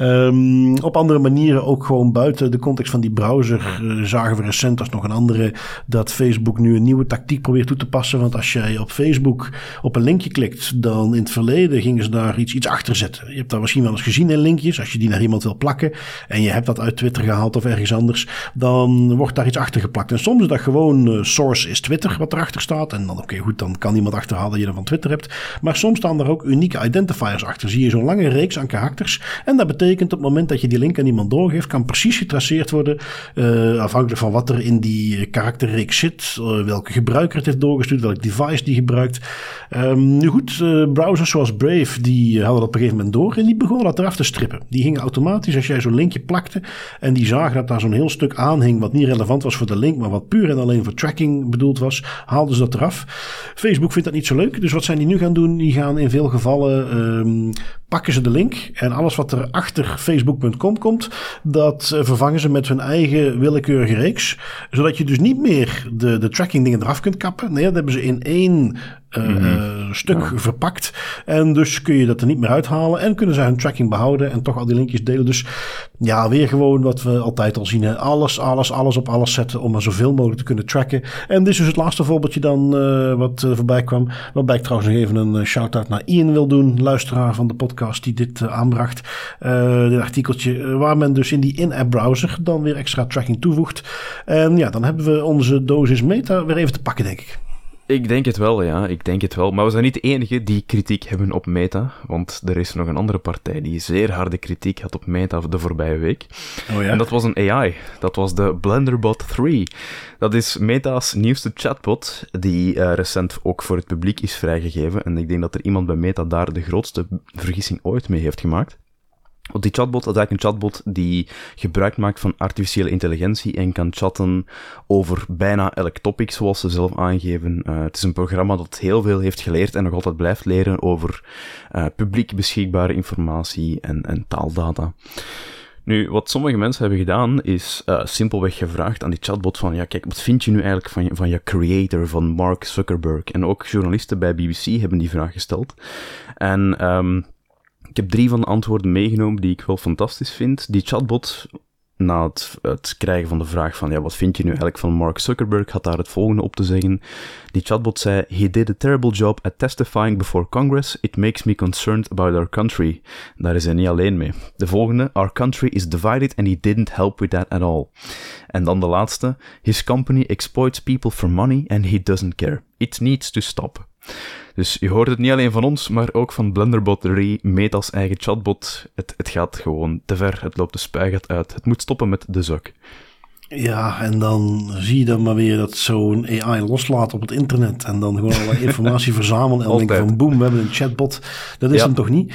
Um, op andere manieren, ook gewoon buiten de context van die browser, zagen we recent als nog een andere dat Facebook nu een nieuwe tactiek probeert toe te passen. Want als jij op Facebook op een linkje klikt, dan in het verleden gingen ze daar iets, iets achter zetten. Je hebt daar misschien wel eens gezien in linkjes, als je die naar iemand wil plakken en je hebt dat uit Twitter gehaald of ergens anders, dan wordt daar iets achter geplakt. En soms is dat gewoon uh, source is Twitter wat erachter staat. En dan oké, goed, dan kan iemand achterhalen dat je er van Twitter hebt. Maar soms staan er ook unieke identifiers achter. Zie je zo'n lange reeks aan karakters. En dat betekent op het moment dat je die link aan iemand doorgeeft, kan precies getraceerd worden. Uh, afhankelijk van wat er in die karakterreeks zit. Uh, welke gebruiker het heeft doorgestuurd. Welk device die gebruikt. Um, nu goed, uh, browsers zoals Brave, die hadden dat op een gegeven moment door. En die begonnen dat eraf te strippen. Die gingen automatisch, als jij zo'n linkje plakte. En die zagen dat daar zo'n heel stuk aan hing. Wat niet relevant was voor de link. Maar wat puur en alleen voor tracking bedoeld was. Haalden ze dat eraf. Facebook vindt dat niet zo leuk. Dus wat zijn die nu gaan doen? Die gaan in veel gevallen um, pakken ze de link en alles wat er achter facebook.com komt, dat uh, vervangen ze met hun eigen willekeurige reeks. Zodat je dus niet meer de, de tracking dingen eraf kunt kappen. Nee, dat hebben ze in één uh, mm -hmm. stuk ja. verpakt. En dus kun je dat er niet meer uithalen. En kunnen ze hun tracking behouden en toch al die linkjes delen. Dus ja, weer gewoon wat we altijd al zien. Hè. Alles, alles, alles op alles zetten om er zoveel mogelijk te kunnen tracken. En dit is dus het laatste voorbeeldje dan uh, wat uh, voorbij kwam. Waarbij ik trouwens nog even een shout-out naar Ian wil doen. Luisteraar van de podcast die dit aanbracht. dit artikeltje waar men dus in die in-app browser dan weer extra tracking toevoegt. En ja, dan hebben we onze dosis meta weer even te pakken denk ik. Ik denk het wel, ja. Ik denk het wel. Maar we zijn niet de enige die kritiek hebben op Meta. Want er is nog een andere partij die zeer harde kritiek had op Meta de voorbije week. Oh ja? En dat was een AI. Dat was de Blenderbot 3. Dat is Meta's nieuwste chatbot, die uh, recent ook voor het publiek is vrijgegeven. En ik denk dat er iemand bij Meta daar de grootste vergissing ooit mee heeft gemaakt. Want die chatbot is eigenlijk een chatbot die gebruik maakt van artificiële intelligentie en kan chatten over bijna elk topic, zoals ze zelf aangeven. Uh, het is een programma dat heel veel heeft geleerd en nog altijd blijft leren over uh, publiek beschikbare informatie en, en taaldata. Nu, wat sommige mensen hebben gedaan, is uh, simpelweg gevraagd aan die chatbot van, ja, kijk, wat vind je nu eigenlijk van je, van je creator, van Mark Zuckerberg? En ook journalisten bij BBC hebben die vraag gesteld. En um, heb drie van de antwoorden meegenomen die ik wel fantastisch vind. Die chatbot, na het, het, krijgen van de vraag van, ja, wat vind je nu eigenlijk van Mark Zuckerberg, had daar het volgende op te zeggen. Die chatbot zei, he did a terrible job at testifying before Congress. It makes me concerned about our country. Daar is hij niet alleen mee. De volgende, our country is divided and he didn't help with that at all. En dan de laatste, his company exploits people for money and he doesn't care. It needs to stop. Dus je hoort het niet alleen van ons, maar ook van Blenderbot 3, Meta's eigen chatbot. Het, het gaat gewoon te ver, het loopt de spuigat uit. Het moet stoppen met de zak. Ja, en dan zie je dan maar weer dat zo'n AI loslaat op het internet. En dan gewoon alle informatie verzamelen. En dan denk van boem, we hebben een chatbot. Dat is ja. hem toch niet?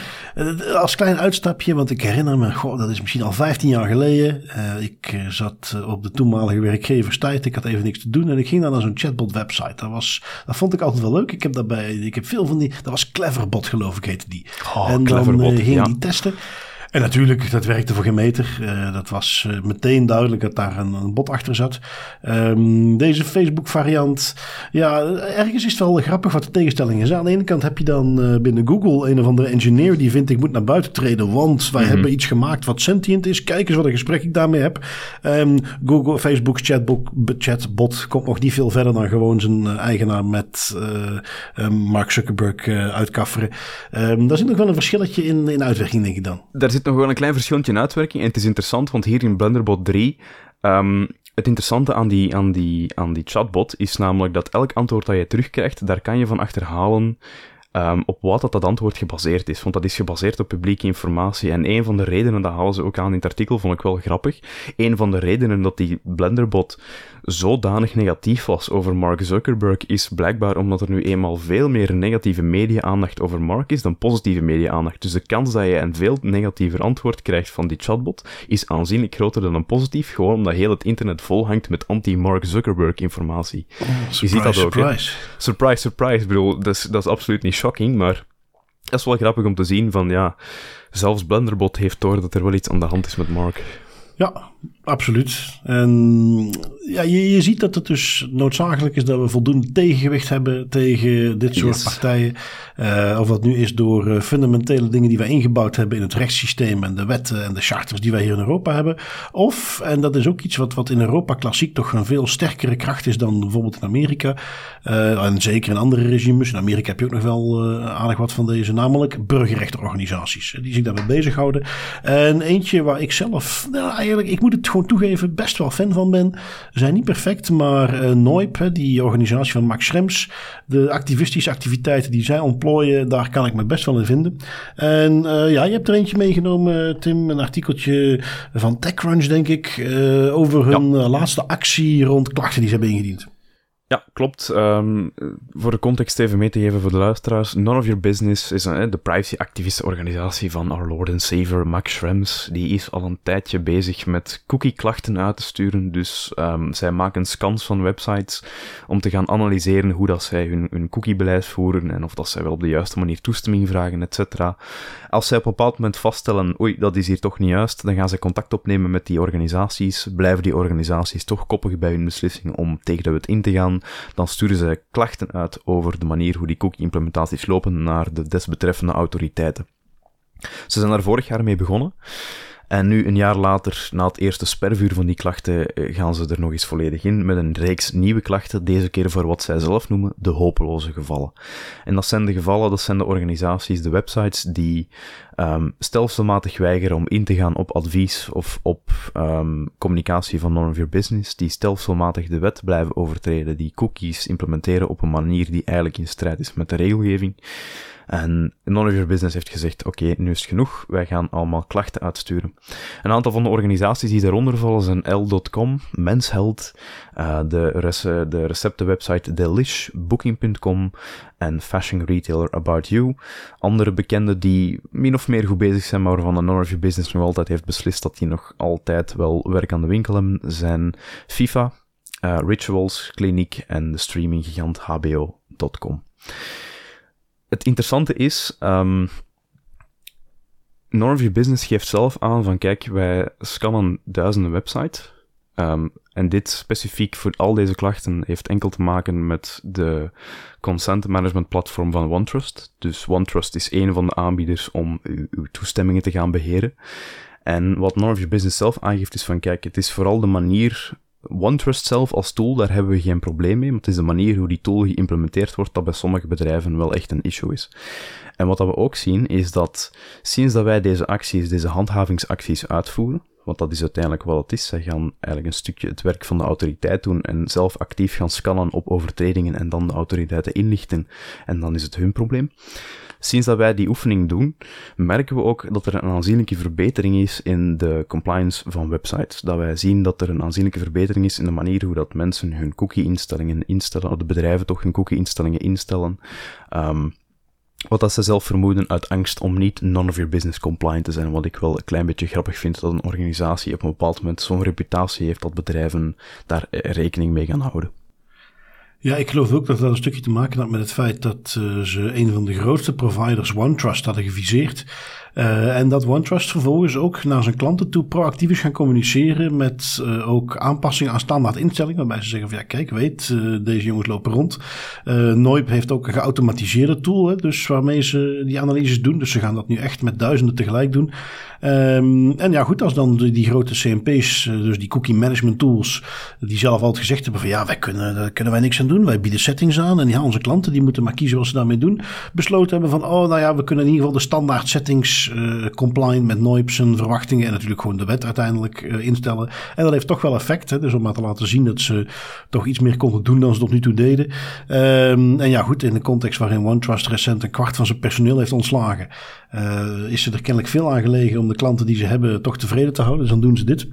Als klein uitstapje, want ik herinner me, goh, dat is misschien al 15 jaar geleden. Uh, ik zat op de toenmalige werkgeverstijd. Ik had even niks te doen. En ik ging dan naar zo'n chatbot website. Dat, was, dat vond ik altijd wel leuk. Ik heb daarbij, ik heb veel van die, dat was Cleverbot geloof ik heette die. Oh, en dan uh, ging ja. die testen. En natuurlijk, dat werkte voor geen meter. Uh, dat was uh, meteen duidelijk dat daar een, een bot achter zat. Um, deze Facebook variant, ja, ergens is het wel grappig wat de tegenstelling is. Aan de ene kant heb je dan uh, binnen Google een of andere engineer die vindt ik moet naar buiten treden, want wij mm -hmm. hebben iets gemaakt wat sentient is. Kijk eens wat een gesprek ik daarmee heb. Um, Google, Facebook's chatbot, chatbot komt nog niet veel verder dan gewoon zijn eigenaar met Mark Zuckerberg uitkafferen. Um, daar zit nog wel een verschilletje in, in uitwerking, denk ik dan. Daar zit nog wel een klein verschilletje in uitwerking. En het is interessant, want hier in Blenderbot 3 um, het interessante aan die, aan, die, aan die chatbot is namelijk dat elk antwoord dat je terugkrijgt, daar kan je van achterhalen Ehm, op wat dat, dat antwoord gebaseerd is. Want dat is gebaseerd op publieke informatie. En een van de redenen, dat halen ze ook aan in het artikel, vond ik wel grappig. Een van de redenen dat die Blenderbot zodanig negatief was over Mark Zuckerberg is blijkbaar omdat er nu eenmaal veel meer negatieve media-aandacht over Mark is dan positieve media-aandacht. Dus de kans dat je een veel negatiever antwoord krijgt van die chatbot is aanzienlijk groter dan een positief, gewoon omdat heel het internet vol hangt met anti-Mark Zuckerberg informatie. Oh, surprise, je ziet dat ook, hè? surprise. Surprise, surprise. Ik bedoel, dat is, dat is absoluut niet shocking, maar dat is wel grappig om te zien van, ja, zelfs Blenderbot heeft door dat er wel iets aan de hand is met Mark. Ja, absoluut. En ja, je, je ziet dat het dus noodzakelijk is dat we voldoende tegengewicht hebben tegen dit soort Yes. partijen. Eh, of dat nu is door eh, fundamentele dingen die wij ingebouwd hebben in het rechtssysteem en de wetten en de charters die wij hier in Europa hebben. Of, en dat is ook iets wat, wat in Europa klassiek toch een veel sterkere kracht is dan bijvoorbeeld in Amerika. Eh, en zeker in andere regimes. In Amerika heb je ook nog wel aardig wat van deze, namelijk burgerrechtenorganisaties. Die zich daarbij bezighouden. En eentje waar ik zelf, nou eigenlijk, ik moet het gewoon toegeven, best wel fan van ben. Zijn niet perfect, maar eh Noip, hè, die organisatie van Max Schrems, de activistische activiteiten die zij ontplooien, daar kan ik me best wel in vinden. En eh, ja, je hebt er eentje meegenomen, Tim, een artikeltje van TechCrunch, denk ik, eh, over hun laatste actie rond klachten die ze hebben ingediend. Ja, klopt. Ehm, voor de context even mee te geven voor de luisteraars. None of Your Business is een, de privacy-activiste-organisatie van our Lord and Savior Max Schrems. Die is al een tijdje bezig met cookie-klachten uit te sturen. Dus ehm, zij maken scans van websites om te gaan analyseren hoe dat zij hun, hun cookie-beleid voeren en of dat zij wel op de juiste manier toestemming vragen, etc. Als zij op een bepaald moment vaststellen, oei, dat is hier toch niet juist, dan gaan zij contact opnemen met die organisaties. Blijven die organisaties toch koppig bij hun beslissing om tegen de wet in te gaan, dan sturen zij klachten uit over de manier hoe die cookie-implementaties lopen naar de desbetreffende autoriteiten. Ze zijn daar vorig jaar mee begonnen. En nu, een jaar later, na het eerste spervuur van die klachten, eh, gaan ze er nog eens volledig in met een reeks nieuwe klachten, deze keer voor wat zij zelf noemen de hopeloze gevallen. En dat zijn de gevallen, dat zijn de organisaties, de websites die ehm, stelselmatig weigeren om in te gaan op advies of op ehm, communicatie van None of Business, die stelselmatig de wet blijven overtreden, die cookies implementeren op een manier die eigenlijk in strijd is met de regelgeving. En None of Business heeft gezegd, oké, nu is het genoeg, wij gaan allemaal klachten uitsturen. Een aantal van de organisaties die daaronder vallen zijn L.com, Mensheld, eh, de, rece- de receptenwebsite Delish, Booking.com en fashion retailer About You. Andere bekende die min of meer goed bezig zijn, maar waarvan de Your Business nog altijd heeft beslist dat die nog altijd wel werk aan de winkel hebben, zijn FIFA, eh, Rituals, Kliniek en de streaminggigant HBO.com. Het interessante is, ehm None of Your Business geeft zelf aan van kijk, wij scannen duizenden websites. Ehm, en dit specifiek voor al deze klachten heeft enkel te maken met de consent management platform van OneTrust. Dus OneTrust is een van de aanbieders om uw, toestemmingen te gaan beheren. En wat None Your Business zelf aangeeft is van kijk, het is vooral de manier OneTrust zelf als tool, daar hebben we geen probleem mee, maar het is de manier hoe die tool geïmplementeerd wordt dat bij sommige bedrijven wel echt een issue is. En wat dat we ook zien, is dat sinds dat wij deze acties, deze handhavingsacties uitvoeren, want dat is uiteindelijk wat het is, zij gaan eigenlijk een stukje het werk van de autoriteit doen en zelf actief gaan scannen op overtredingen en dan de autoriteiten inlichten, en dan is het hun probleem. Sinds dat wij die oefening doen, merken we ook dat er een aanzienlijke verbetering is in de compliance van websites. Dat wij zien dat er een aanzienlijke verbetering is in de manier hoe dat mensen hun cookie-instellingen instellen, of de bedrijven toch hun cookie-instellingen instellen. Ehm, wat dat ze zelf vermoeden uit angst om niet none of your business compliant te zijn. Wat ik wel een klein beetje grappig vind dat een organisatie op een bepaald moment zo'n reputatie heeft dat bedrijven daar eh, rekening mee gaan houden. Ja, ik geloof ook dat dat een stukje te maken had met het feit dat eh, ze een van de grootste providers, OneTrust, hadden geviseerd. Eh, en dat OneTrust vervolgens ook naar zijn klanten toe proactief is gaan communiceren met eh, ook aanpassingen aan standaard instellingen. Waarbij ze zeggen van ja, kijk, weet, eh, deze jongens lopen rond. Noip heeft ook een geautomatiseerde tool, hè, dus waarmee ze die analyses doen. Dus ze gaan dat nu echt met duizenden tegelijk doen. Ehm, en ja, goed, als dan die, grote CMP's, dus die cookie management tools, die zelf altijd gezegd hebben van ja, wij kunnen, daar kunnen wij niks aan doen. Wij bieden settings aan en ja, onze klanten die moeten maar kiezen wat ze daarmee doen. Besloten hebben van, oh nou ja, we kunnen in ieder geval de standaard settings uh, compliant met NOIP zijn verwachtingen en natuurlijk gewoon de wet uiteindelijk uh, instellen. En dat heeft toch wel effect, hè, dus om maar te laten zien dat ze toch iets meer konden doen dan ze tot nu toe deden. Um, en ja, goed, in de context waarin OneTrust recent een kwart van zijn personeel heeft ontslagen, uh, is er kennelijk veel aan gelegen om de klanten die ze hebben toch tevreden te houden. Dus dan doen ze dit.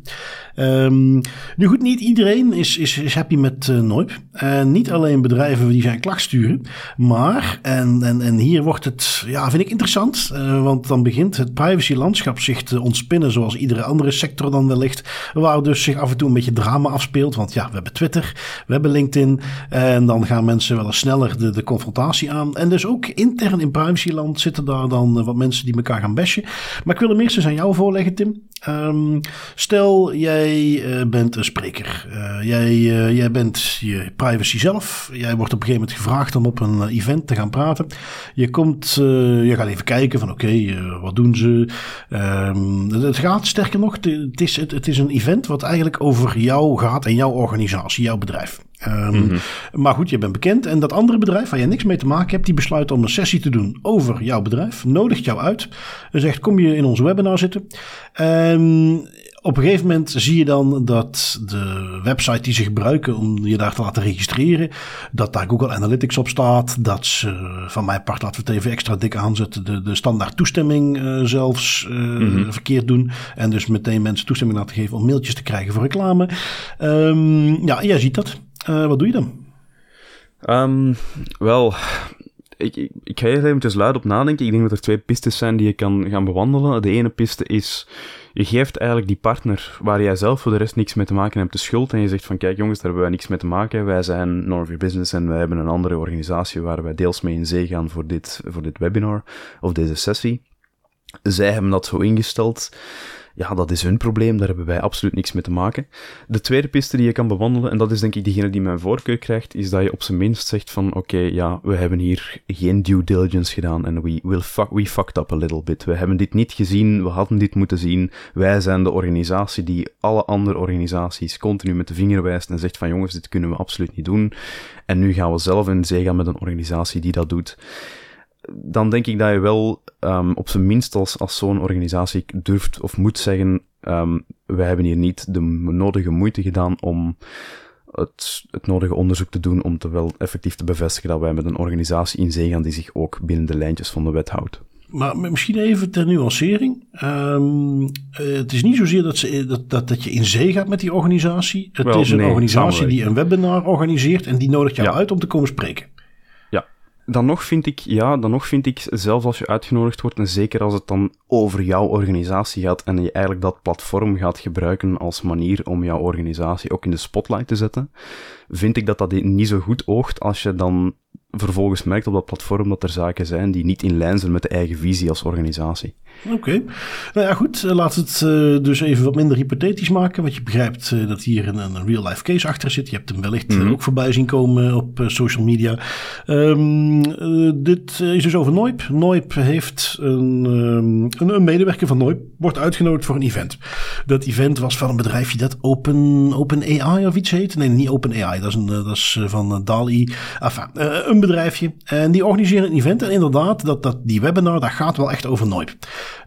Um, nu goed, niet iedereen is, is, is happy met NOIP. En niet alleen bedrijven die zijn klacht sturen, maar, en, en, en hier wordt het, ja, vind ik interessant, want dan begint het privacy landschap zich te ontspinnen zoals iedere andere sector dan wellicht, waar dus zich af en toe een beetje drama afspeelt. Want ja, we hebben Twitter, we hebben LinkedIn en dan gaan mensen wel eens sneller de, de confrontatie aan. En dus ook intern in privacyland zitten daar dan wat mensen die elkaar gaan bashen. Maar ik wil hem eerst eens aan jou voorleggen, Tim. Um, stel, jij uh, bent een spreker. Uh, jij, jij bent je privacy zelf. Jij wordt op een gegeven moment gevraagd om op een event te gaan praten. Je komt, je gaat even kijken van oké, wat doen ze? Um, het gaat sterker nog, het is, het, het is een event wat eigenlijk over jou gaat en jouw organisatie, jouw bedrijf. Um, mm -hmm. Maar goed, je bent bekend. En dat andere bedrijf waar je niks mee te maken hebt, die besluit om een sessie te doen over jouw bedrijf. Nodigt jou uit. En zegt: Kom je in ons webinar zitten? En op een gegeven moment zie je dan dat de website die ze gebruiken om je daar te laten registreren, dat daar Google Analytics op staat. Dat ze, van mijn part laten we het even extra dik aanzetten, de, de standaard toestemming uh, zelfs uh, mm -hmm. verkeerd doen. En dus meteen mensen toestemming laten geven om mailtjes te krijgen voor reclame. Um, ja, jij ziet dat. Uh, wat doe je dan? Um, wel, ik, ik, ik ga er eventjes luid op nadenken. Ik denk dat er twee pistes zijn die je kan gaan bewandelen. De ene piste is, je geeft eigenlijk die partner waar jij zelf voor de rest niks mee te maken hebt de schuld. En je zegt van, kijk jongens, daar hebben wij niks mee te maken. Wij zijn Norvia Business en wij hebben een andere organisatie waar wij deels mee in zee gaan voor dit, voor dit webinar of deze sessie. Zij hebben dat zo ingesteld ja, dat is hun probleem, daar hebben wij absoluut niks mee te maken. De tweede piste die je kan bewandelen, en dat is denk ik diegene die mijn voorkeur krijgt, is dat je op zijn minst zegt van, oké, ja, we hebben hier geen due diligence gedaan en we, will fuck, we fucked up a little bit. We hebben dit niet gezien, we hadden dit moeten zien. Wij zijn de organisatie die alle andere organisaties continu met de vinger wijst en zegt van, jongens, dit kunnen we absoluut niet doen. En nu gaan we zelf in zee gaan met een organisatie die dat doet dan denk ik dat je wel um, op zijn minst als, als zo'n organisatie durft of moet zeggen, um, wij hebben hier niet de nodige moeite gedaan om het, het nodige onderzoek te doen om te wel effectief te bevestigen dat wij met een organisatie in zee gaan die zich ook binnen de lijntjes van de wet houdt. Maar misschien even ter nuancering. Um, het is niet zozeer dat, ze, dat, dat, dat je in zee gaat met die organisatie. Het wel, is een nee, organisatie die een webinar organiseert en die nodigt jou ja. uit om te komen spreken dan nog vind ik, ja, dan nog vind ik, zelfs als je uitgenodigd wordt, en zeker als het dan over jouw organisatie gaat en je eigenlijk dat platform gaat gebruiken als manier om jouw organisatie ook in de spotlight te zetten, vind ik dat dat niet zo goed oogt als je dan vervolgens merkt op dat platform dat er zaken zijn die niet in lijn zijn met de eigen visie als organisatie. Oké. Okay. Nou ja, goed. Laat het uh, dus even wat minder hypothetisch maken. Want je begrijpt uh, dat hier een, een real-life case achter zit. Je hebt hem wellicht mm -hmm. ook voorbij zien komen op social media. Um, dit is dus over Noip. Noip heeft een, um, een, een, medewerker van Noip. Wordt uitgenodigd voor een event. Dat event was van een bedrijfje dat Open, Open AI of iets heet. Nee, niet Open AI. Dat is, een, dat is van DALI. Enfin, een bedrijfje. En die organiseren een event. En inderdaad, dat, dat, die webinar, dat gaat wel echt over Noip.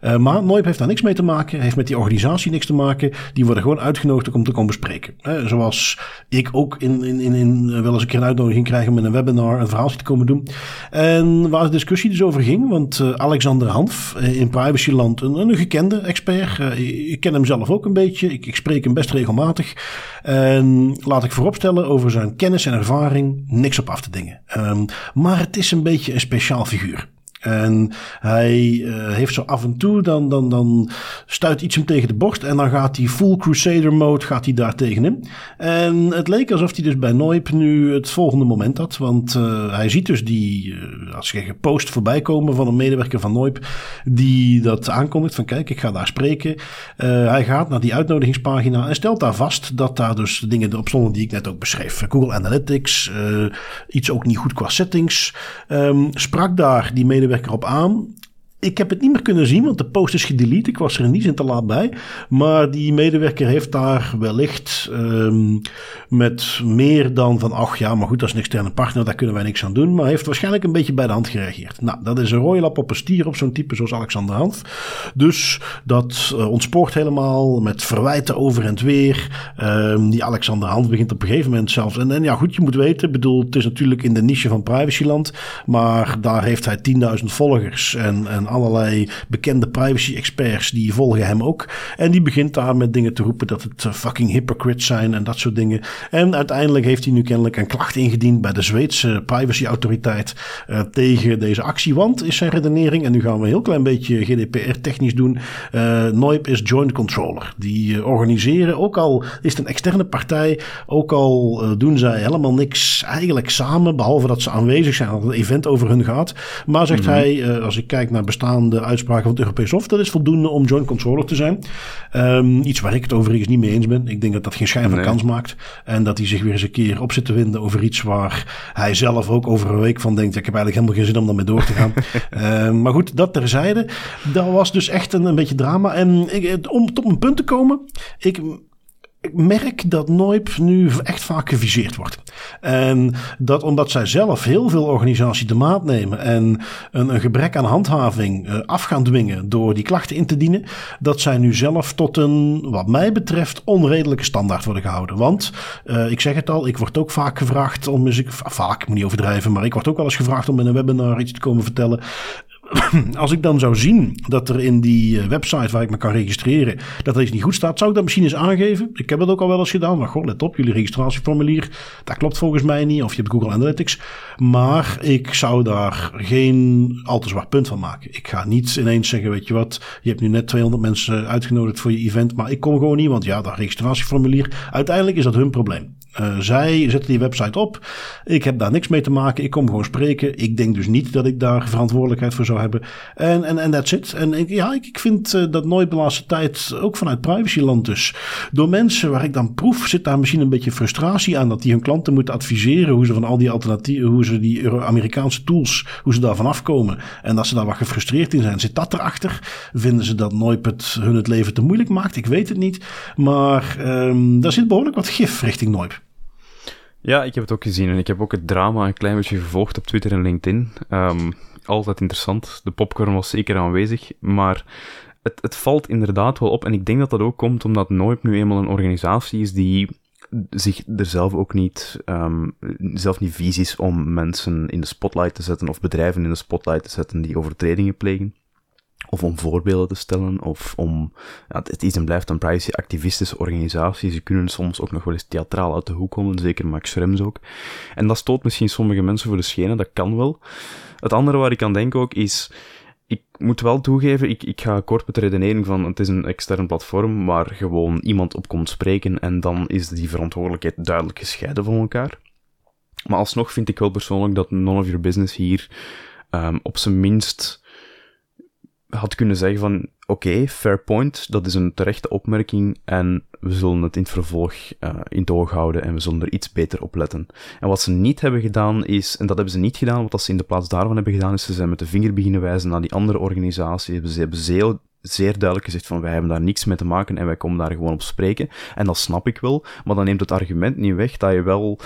Uh, maar Noip heeft daar niks mee te maken, heeft met die organisatie niks te maken. Die worden gewoon uitgenodigd om te komen bespreken. Zoals ik ook in, in, in, in, uh, wel eens een keer een uitnodiging krijg om in een webinar een verhaaltje te komen doen. En waar de discussie dus over ging, want Alexander Hanf in Privacyland, een, een gekende expert. ik ken hem zelf ook een beetje, ik, ik spreek hem best regelmatig. En laat ik vooropstellen over zijn kennis en ervaring niks op af te dingen. Um, maar het is een beetje een speciaal figuur. En hij uh, heeft zo af en toe, dan, dan, dan stuit iets hem tegen de borst. En dan gaat hij full Crusader mode gaat hij daar tegenin. En het leek alsof hij dus bij Noip nu het volgende moment had. Want uh, hij ziet dus die, uh, als je post voorbij komen van een medewerker van Noip. Die dat aankondigt van kijk, ik ga daar spreken. hij gaat naar die uitnodigingspagina en stelt daar vast dat daar dus dingen op stonden die ik net ook beschreef. Google Analytics, iets ook niet goed qua settings. Um, sprak daar die medewerker op aan. Ik heb het niet meer kunnen zien, want de post is gedelete. Ik was er die zin te laat bij. Maar die medewerker heeft daar wellicht um, met meer dan van... ach ja, maar goed, dat is een externe partner, daar kunnen wij niks aan doen. Maar heeft waarschijnlijk een beetje bij de hand gereageerd. Nou, dat is een rode lap op een stier op zo'n type zoals Alexander Hanf. Dus dat uh, ontspoort helemaal met verwijten over en weer. Um, die Alexander Hanf begint op een gegeven moment zelfs... En, en ja, goed, je moet weten, bedoel, het is natuurlijk in de niche van privacyland. Maar daar heeft hij 10.000 volgers en, en allerlei bekende privacy-experts die volgen hem ook. En die begint daar met dingen te roepen dat het eh, fucking hypocrites zijn en dat soort dingen. En uiteindelijk heeft hij nu kennelijk een klacht ingediend bij de Zweedse privacyautoriteit uh, tegen deze actie. Want is zijn redenering, en nu gaan we een heel klein beetje GDPR-technisch doen. Uh, Noip is joint controller. Die uh, organiseren, ook al is het een externe partij, ook al doen zij helemaal niks eigenlijk samen, behalve dat ze aanwezig zijn, dat het event over hun gaat. Maar zegt mm -hmm. hij, als ik kijk naar bestaande uitspraken van het Europees Hof. Dat is voldoende om joint controller te zijn. Um, iets waar ik het overigens niet mee eens ben. Ik denk dat dat geen schijn van nee. kans maakt. En dat hij zich weer eens een keer op zit te winden over iets waar hij zelf ook over een week van denkt. Ja, ik heb eigenlijk helemaal geen zin om daarmee door te gaan. um, maar goed, dat terzijde. Dat was dus echt een, een beetje drama. En ik, om tot een punt te komen. Ik ik merk dat Noip nu echt vaak geviseerd wordt. En dat omdat zij zelf heel veel organisaties de maat nemen en een, een gebrek aan handhaving uh, af gaan dwingen door die klachten in te dienen, dat zij nu zelf tot een, wat mij betreft, onredelijke standaard worden gehouden. Want, uh, ik zeg het al, ik word ook vaak gevraagd om, vaak, ik moet niet overdrijven, maar ik word ook wel eens gevraagd om in een webinar iets te komen vertellen. als ik dan zou zien dat er in die eh, website waar ik me kan registreren, dat er iets niet goed staat, zou ik dat misschien eens aangeven. Ik heb het ook al wel eens gedaan, maar goh, let op, jullie registratieformulier, dat klopt volgens mij niet, of je hebt Google Analytics. Maar ik zou daar geen al te zwaar punt van maken. Ik ga niet ineens zeggen, weet je wat, je hebt nu net 200 mensen uitgenodigd voor je event, maar ik kom gewoon niet, want ja, dat registratieformulier, uiteindelijk is dat hun probleem. Uh, zij zetten die website op. Ik heb daar niks mee te maken. Ik kom gewoon spreken. Ik denk dus niet dat ik daar verantwoordelijkheid voor zou hebben. En, en, en that's it. En ik, ja, ik, ik vind uh, dat nooit de laatste tijd, ook vanuit privacyland dus, door mensen waar ik dan proef, zit daar misschien een beetje frustratie aan dat die hun klanten moeten adviseren hoe ze van al die alternatieven, hoe ze die Amerikaanse tools, hoe ze daar vanaf komen. En dat ze daar wat gefrustreerd in zijn. Zit dat erachter? Vinden ze dat nooit het hun het leven te moeilijk maakt? Ik weet het niet. Maar um, daar zit behoorlijk wat gif richting Noip. Ja, ik heb het ook gezien en ik heb ook het drama een klein beetje gevolgd op Twitter en LinkedIn. Um, altijd interessant. De popcorn was zeker aanwezig, maar het, het valt inderdaad wel op. En ik denk dat dat ook komt omdat Noip nu eenmaal een organisatie is die zich er zelf ook niet, um, zelf niet visies om mensen in de spotlight te zetten of bedrijven in de spotlight te zetten die overtredingen plegen of om voorbeelden te stellen, of om, ja, het is en blijft een privacy-activistische organisatie. Ze kunnen soms ook nog wel eens theatraal uit de hoek komen, zeker Max Schrems ook. En dat stoot misschien sommige mensen voor de schenen, dat kan wel. Het andere waar ik aan denk ook is, ik moet wel toegeven, ik, ik ga kort met de redenering van het is een extern platform waar gewoon iemand op komt spreken en dan is die verantwoordelijkheid duidelijk gescheiden van elkaar. Maar alsnog vind ik wel persoonlijk dat none of your business hier um, op zijn minst had kunnen zeggen van, oké, fair point, dat is een terechte opmerking en we zullen het in het vervolg uh, in het oog houden en we zullen er iets beter op letten. En wat ze niet hebben gedaan is, en dat hebben ze niet gedaan, wat ze in de plaats daarvan hebben gedaan, is ze zijn met de vinger beginnen wijzen naar die andere organisatie. Ze hebben zeer, zeer duidelijk gezegd van wij hebben daar niks mee te maken en wij komen daar gewoon op spreken. En dat snap ik wel, maar dan neemt het argument niet weg dat je wel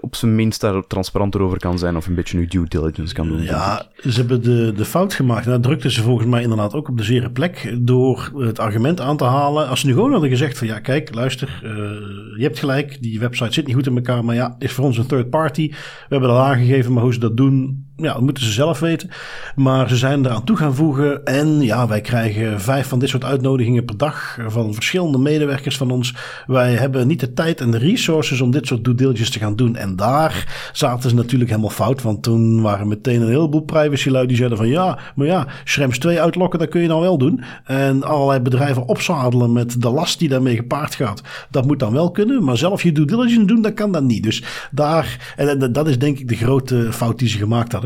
op zijn minst daar transparanter over kan zijn of een beetje nu due diligence kan doen. Ja, ze hebben de, de fout gemaakt. Dat drukten ze volgens mij inderdaad ook op de zere plek door het argument aan te halen. Als ze nu gewoon hadden gezegd van ja, kijk, luister, uh, je hebt gelijk, die website zit niet goed in elkaar, maar ja, is voor ons een third party. We hebben dat aangegeven, maar hoe ze dat doen, ja, dat moeten ze zelf weten. Maar ze zijn eraan toe gaan voegen. En ja, wij krijgen vijf van dit soort uitnodigingen per dag van verschillende medewerkers van ons. Wij hebben niet de tijd en de resources om dit soort due te gaan doen. En daar zaten ze natuurlijk helemaal fout. Want toen waren meteen een heleboel privacylui die zeiden van ja, maar ja, Schrems 2 uitlokken, dat kun je dan wel doen. En allerlei bedrijven opzadelen met de last die daarmee gepaard gaat. Dat moet dan wel kunnen. Maar zelf je due diligence doen, dat kan dan niet. Dus daar, en dat is denk ik de grote fout die ze gemaakt hadden.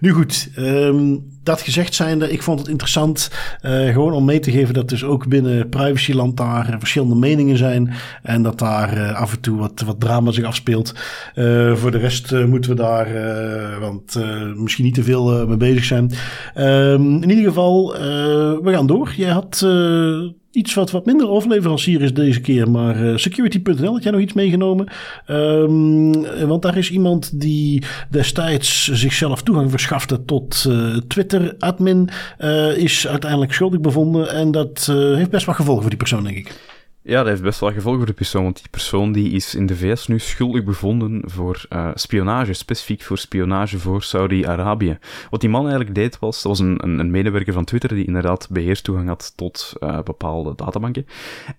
Nu goed, ehm, dat gezegd zijnde, ik vond het interessant uh, gewoon om mee te geven dat dus ook binnen privacyland daar verschillende meningen zijn. En dat daar uh, af en toe wat, wat drama zich afspeelt. Voor de rest moeten we daar, want misschien niet te veel mee bezig zijn. Um, in ieder geval, we gaan door. Jij had iets wat, wat minder overleverancier is deze keer. Maar uh, security.nl had jij nog iets meegenomen. Um, want daar is iemand die destijds zichzelf toegang verschafte tot uh, Twitter-admin. Uh, is uiteindelijk schuldig bevonden. En dat heeft best wel gevolgen voor die persoon, denk ik. Ja, dat heeft best wel gevolgen voor de persoon, want die persoon die is in de VS nu schuldig bevonden voor uh, spionage, specifiek voor spionage voor Saudi-Arabië. Wat die man eigenlijk deed was, dat was een, een, medewerker van Twitter die inderdaad beheerstoegang had tot uh, bepaalde databanken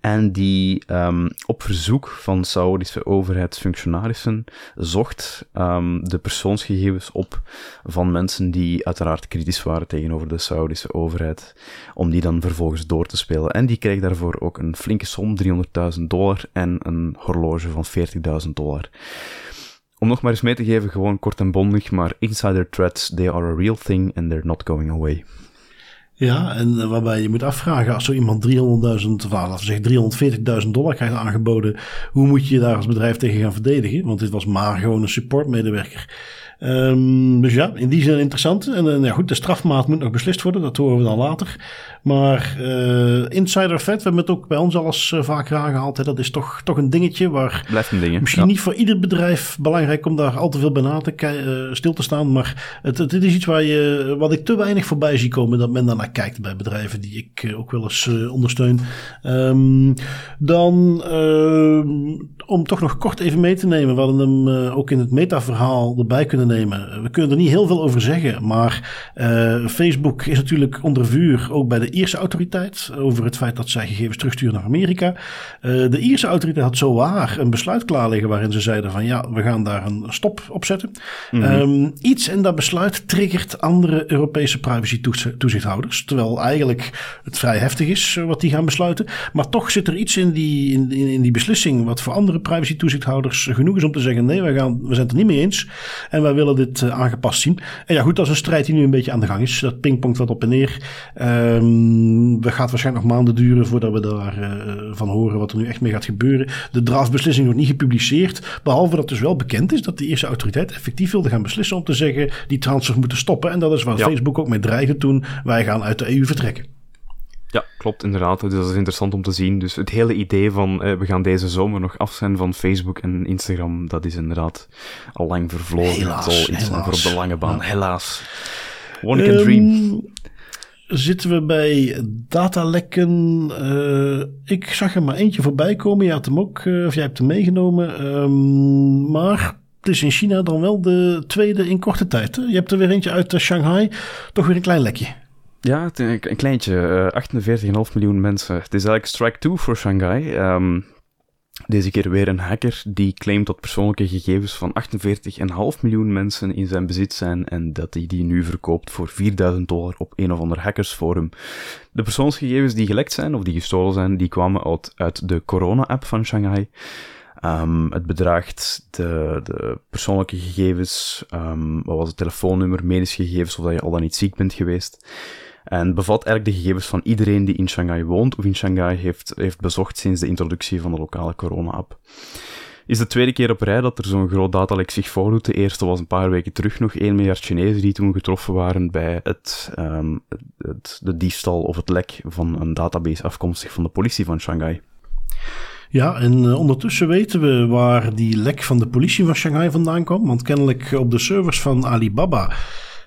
en die um, op verzoek van Saudische overheidsfunctionarissen zocht um, de persoonsgegevens op van mensen die uiteraard kritisch waren tegenover de Saudische overheid, om die dan vervolgens door te spelen. En die kreeg daarvoor ook een flinke som 300.000 dollar en een horloge van 40.000 dollar. Om nog maar eens mee te geven, gewoon kort en bondig, maar insider threats, they are a real thing and they're not going away. Ja, en waarbij je moet afvragen, als zo iemand 300.000, of zeg 340.000 dollar krijgt aangeboden, hoe moet je je daar als bedrijf tegen gaan verdedigen? Want dit was maar gewoon een supportmedewerker. Um, dus ja, in die zin interessant. En uh, ja, goed, de strafmaat moet nog beslist worden, dat horen we dan later. Maar uh, insider vet, we hebben het ook bij ons al eens uh, vaker aangehaald. Hè, dat is toch, toch een dingetje waar Blijft een ding, misschien niet voor ieder bedrijf belangrijk om daar al te veel bij na te stil te staan. Maar het, het, is iets waar je, wat ik te weinig voorbij zie komen, dat men daarnaar kijkt bij bedrijven die ik ook wel eens ondersteun. Um, dan om toch nog kort even mee te nemen, we hadden hem ook in het metaverhaal erbij kunnen nemen. We kunnen er niet heel veel over zeggen, maar Facebook is natuurlijk onder vuur, ook bij de Ierse autoriteit, over het feit dat zij gegevens terugsturen naar Amerika. Uh, de Ierse autoriteit had zo waar een besluit klaar liggen waarin ze zeiden van ja, we gaan daar een stop op zetten. Mm -hmm. um, iets in dat besluit triggert andere Europese privacy toezichthouders, terwijl eigenlijk het vrij heftig is eh, wat die gaan besluiten. Maar toch zit er iets in die, in, in, die beslissing wat voor andere privacy toezichthouders genoeg is om te zeggen nee, we, gaan, we zijn het er niet mee eens en wij willen dit uh, aangepast zien. En ja, goed, dat is een strijd die nu een beetje aan de gang is. Dat pingpongt wat op en neer. Um, dat gaat waarschijnlijk nog maanden duren voordat we daarvan uh, van horen wat er nu echt mee gaat gebeuren. De draftbeslissing wordt niet gepubliceerd. Behalve dat dus wel bekend is dat de eerste autoriteit effectief wilde gaan beslissen om te zeggen die transfers moeten stoppen. En dat is waar ja. Facebook ook mee dreigde toen. Wij gaan uit de EU vertrekken. Ja, klopt inderdaad. Dus dat is interessant om te zien. Dus het hele idee van uh, we gaan deze zomer nog af zijn van Facebook en Instagram, dat is inderdaad al lang vervlogen. Helaas, het iets voor op de lange baan. Ja. Helaas. One can dream. Zitten we bij datalekken? Uh, ik zag er maar eentje voorbij komen. Je had hem ook, uh, of jij hebt hem meegenomen. Um, maar het is in China dan wel de tweede in korte tijd. Hè? Je hebt er weer eentje uit Shanghai. Toch weer een klein lekje. Ja, een kleintje. Uh, 48,5 miljoen mensen. Het is eigenlijk strike 2 voor Shanghai. Um, deze keer weer een hacker die claimt dat persoonlijke gegevens van 48,5 miljoen mensen in zijn bezit zijn en dat hij die nu verkoopt voor 4000 dollar op een of ander hackersforum. De persoonsgegevens die gelekt zijn of die gestolen zijn, die kwamen uit, de corona-app van Shanghai. Um, het bedraagt de, de persoonlijke gegevens, um, wat was het telefoonnummer, medische gegevens, of dat je al dan niet ziek bent geweest. En bevat eigenlijk de gegevens van iedereen die in Shanghai woont of in Shanghai heeft, heeft bezocht sinds de introductie van de lokale corona-app. Is de tweede keer op rij dat er zo'n groot datalek zich voordoet. De eerste was een paar weken terug nog 1 miljard Chinezen die toen getroffen waren bij het, um, het, de diefstal of het lek van een database afkomstig van de politie van Shanghai. Ja, en uh, ondertussen weten we waar die lek van de politie van Shanghai vandaan kwam. Want kennelijk op de servers van Alibaba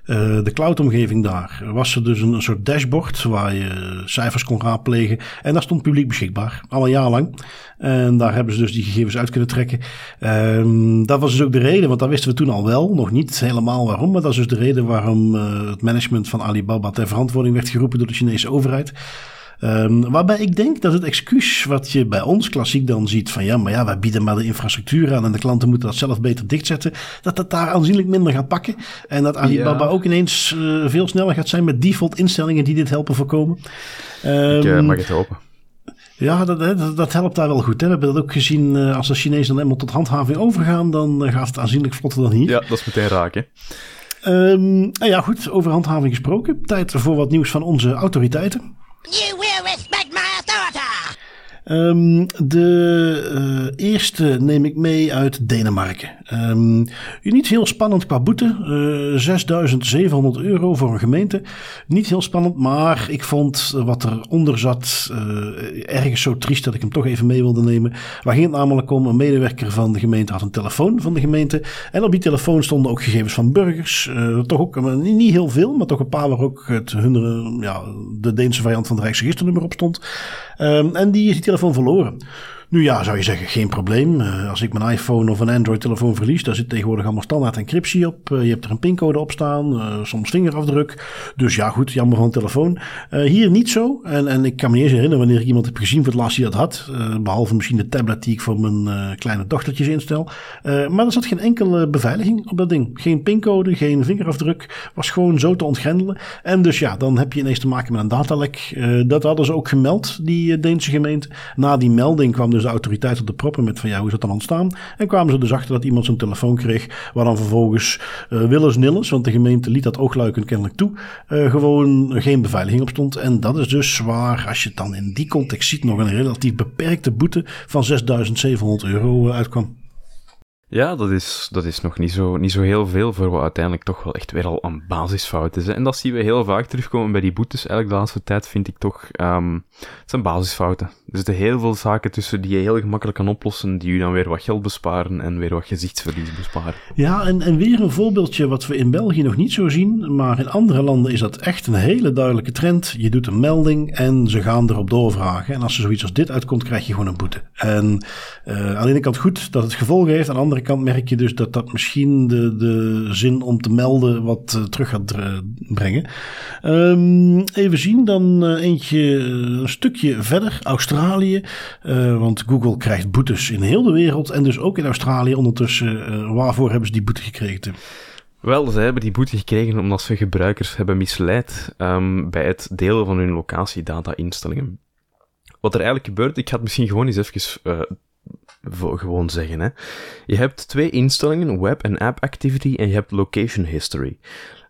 de cloudomgeving daar was er dus een, soort dashboard waar je cijfers kon raadplegen. En dat stond publiek beschikbaar, al een jaar lang. En daar hebben ze dus die gegevens uit kunnen trekken. Um, dat was dus ook de reden, want dat wisten we toen al wel, nog niet helemaal waarom. Maar dat is dus de reden waarom uh, het management van Alibaba ter verantwoording werd geroepen door de Chinese overheid. Um, waarbij ik denk dat het excuus wat je bij ons klassiek dan ziet van ja, maar ja, wij bieden maar de infrastructuur aan en de klanten moeten dat zelf beter dichtzetten, dat dat daar aanzienlijk minder gaat pakken. En dat Alibaba ja. ook ineens uh, veel sneller gaat zijn met default instellingen die dit helpen voorkomen. Um, ik uh, mag het hopen. Ja, dat, dat, dat, helpt daar wel goed. Hè. We hebben dat ook gezien. Uh, als de Chinezen dan eenmaal tot handhaving overgaan, dan gaat het aanzienlijk vlotter dan hier. Ja, dat is meteen raken. Um, ja, goed, over handhaving gesproken. Tijd voor wat nieuws van onze autoriteiten. You will respect my! Um, de uh, eerste neem ik mee uit Denemarken. Um, niet heel spannend qua boete. Uh, 6700 euro voor een gemeente. Niet heel spannend, maar ik vond wat eronder zat uh, ergens zo triest dat ik hem toch even mee wilde nemen. Waar ging het namelijk om? Een medewerker van de gemeente had een telefoon van de gemeente. En op die telefoon stonden ook gegevens van burgers. Toch ook niet heel veel, maar toch een paar waar ook het, ja, de Deense variant van het Rijksregisternummer op stond. Um, en die is die telefoon verloren. Nu ja, zou je zeggen, geen probleem. Uh, als ik mijn iPhone of een Android-telefoon verlies, daar zit tegenwoordig allemaal standaard encryptie op. Uh, je hebt er een pincode op staan, uh, soms vingerafdruk. Dus ja, goed, jammer van een telefoon. hier niet zo. En, en ik kan me niet eens herinneren wanneer ik iemand heb gezien voor het laatst die dat had. behalve misschien de tablet die ik voor mijn kleine dochtertjes instel. maar er zat geen enkele beveiliging op dat ding. Geen pincode, geen vingerafdruk. Was gewoon zo te ontgrendelen. En dus ja, dan heb je ineens te maken met een datalek. dat hadden ze ook gemeld, die Deense gemeente. Na die melding kwam dus de autoriteit op de proppen met van ja, hoe is dat dan ontstaan? En kwamen ze dus achter dat iemand zijn telefoon kreeg, waar dan vervolgens uh, willens nillens, want de gemeente liet dat oogluikend kennelijk toe, uh, gewoon geen beveiliging op stond. En dat is dus waar, als je het dan in die context ziet, nog een relatief beperkte boete van 6700 euro uh, uitkwam. Ja, dat is, dat is nog niet zo, niet zo heel veel voor wat uiteindelijk toch wel echt weer al een basisfout is. En dat zien we heel vaak terugkomen bij die boetes. Eigenlijk de laatste tijd vind ik toch, um, het zijn basisfouten. Er zitten heel veel zaken tussen die je heel gemakkelijk kan oplossen, die je dan weer wat geld besparen en weer wat gezichtsverlies besparen. Ja, en, en weer een voorbeeldje wat we in België nog niet zo zien, maar in andere landen is dat echt een hele duidelijke trend. Je doet een melding en ze gaan erop doorvragen. En als er zoiets als dit uitkomt, krijg je gewoon een boete. En uh, aan de ene kant goed dat het gevolgen heeft, aan de andere kant merk je dus dat dat misschien de, de zin om te melden wat uh, terug gaat brengen. Um, even zien, dan uh, eentje een stukje verder, Australië. want Google krijgt boetes in heel de wereld en dus ook in Australië ondertussen. waarvoor hebben ze die boete gekregen? Wel, ze hebben die boete gekregen omdat ze gebruikers hebben misleid um, bij het delen van hun locatiedata-instellingen. Wat er eigenlijk gebeurt, ik ga misschien gewoon eens even gewoon zeggen. Hè. Je hebt twee instellingen, Web en App Activity, en je hebt Location History.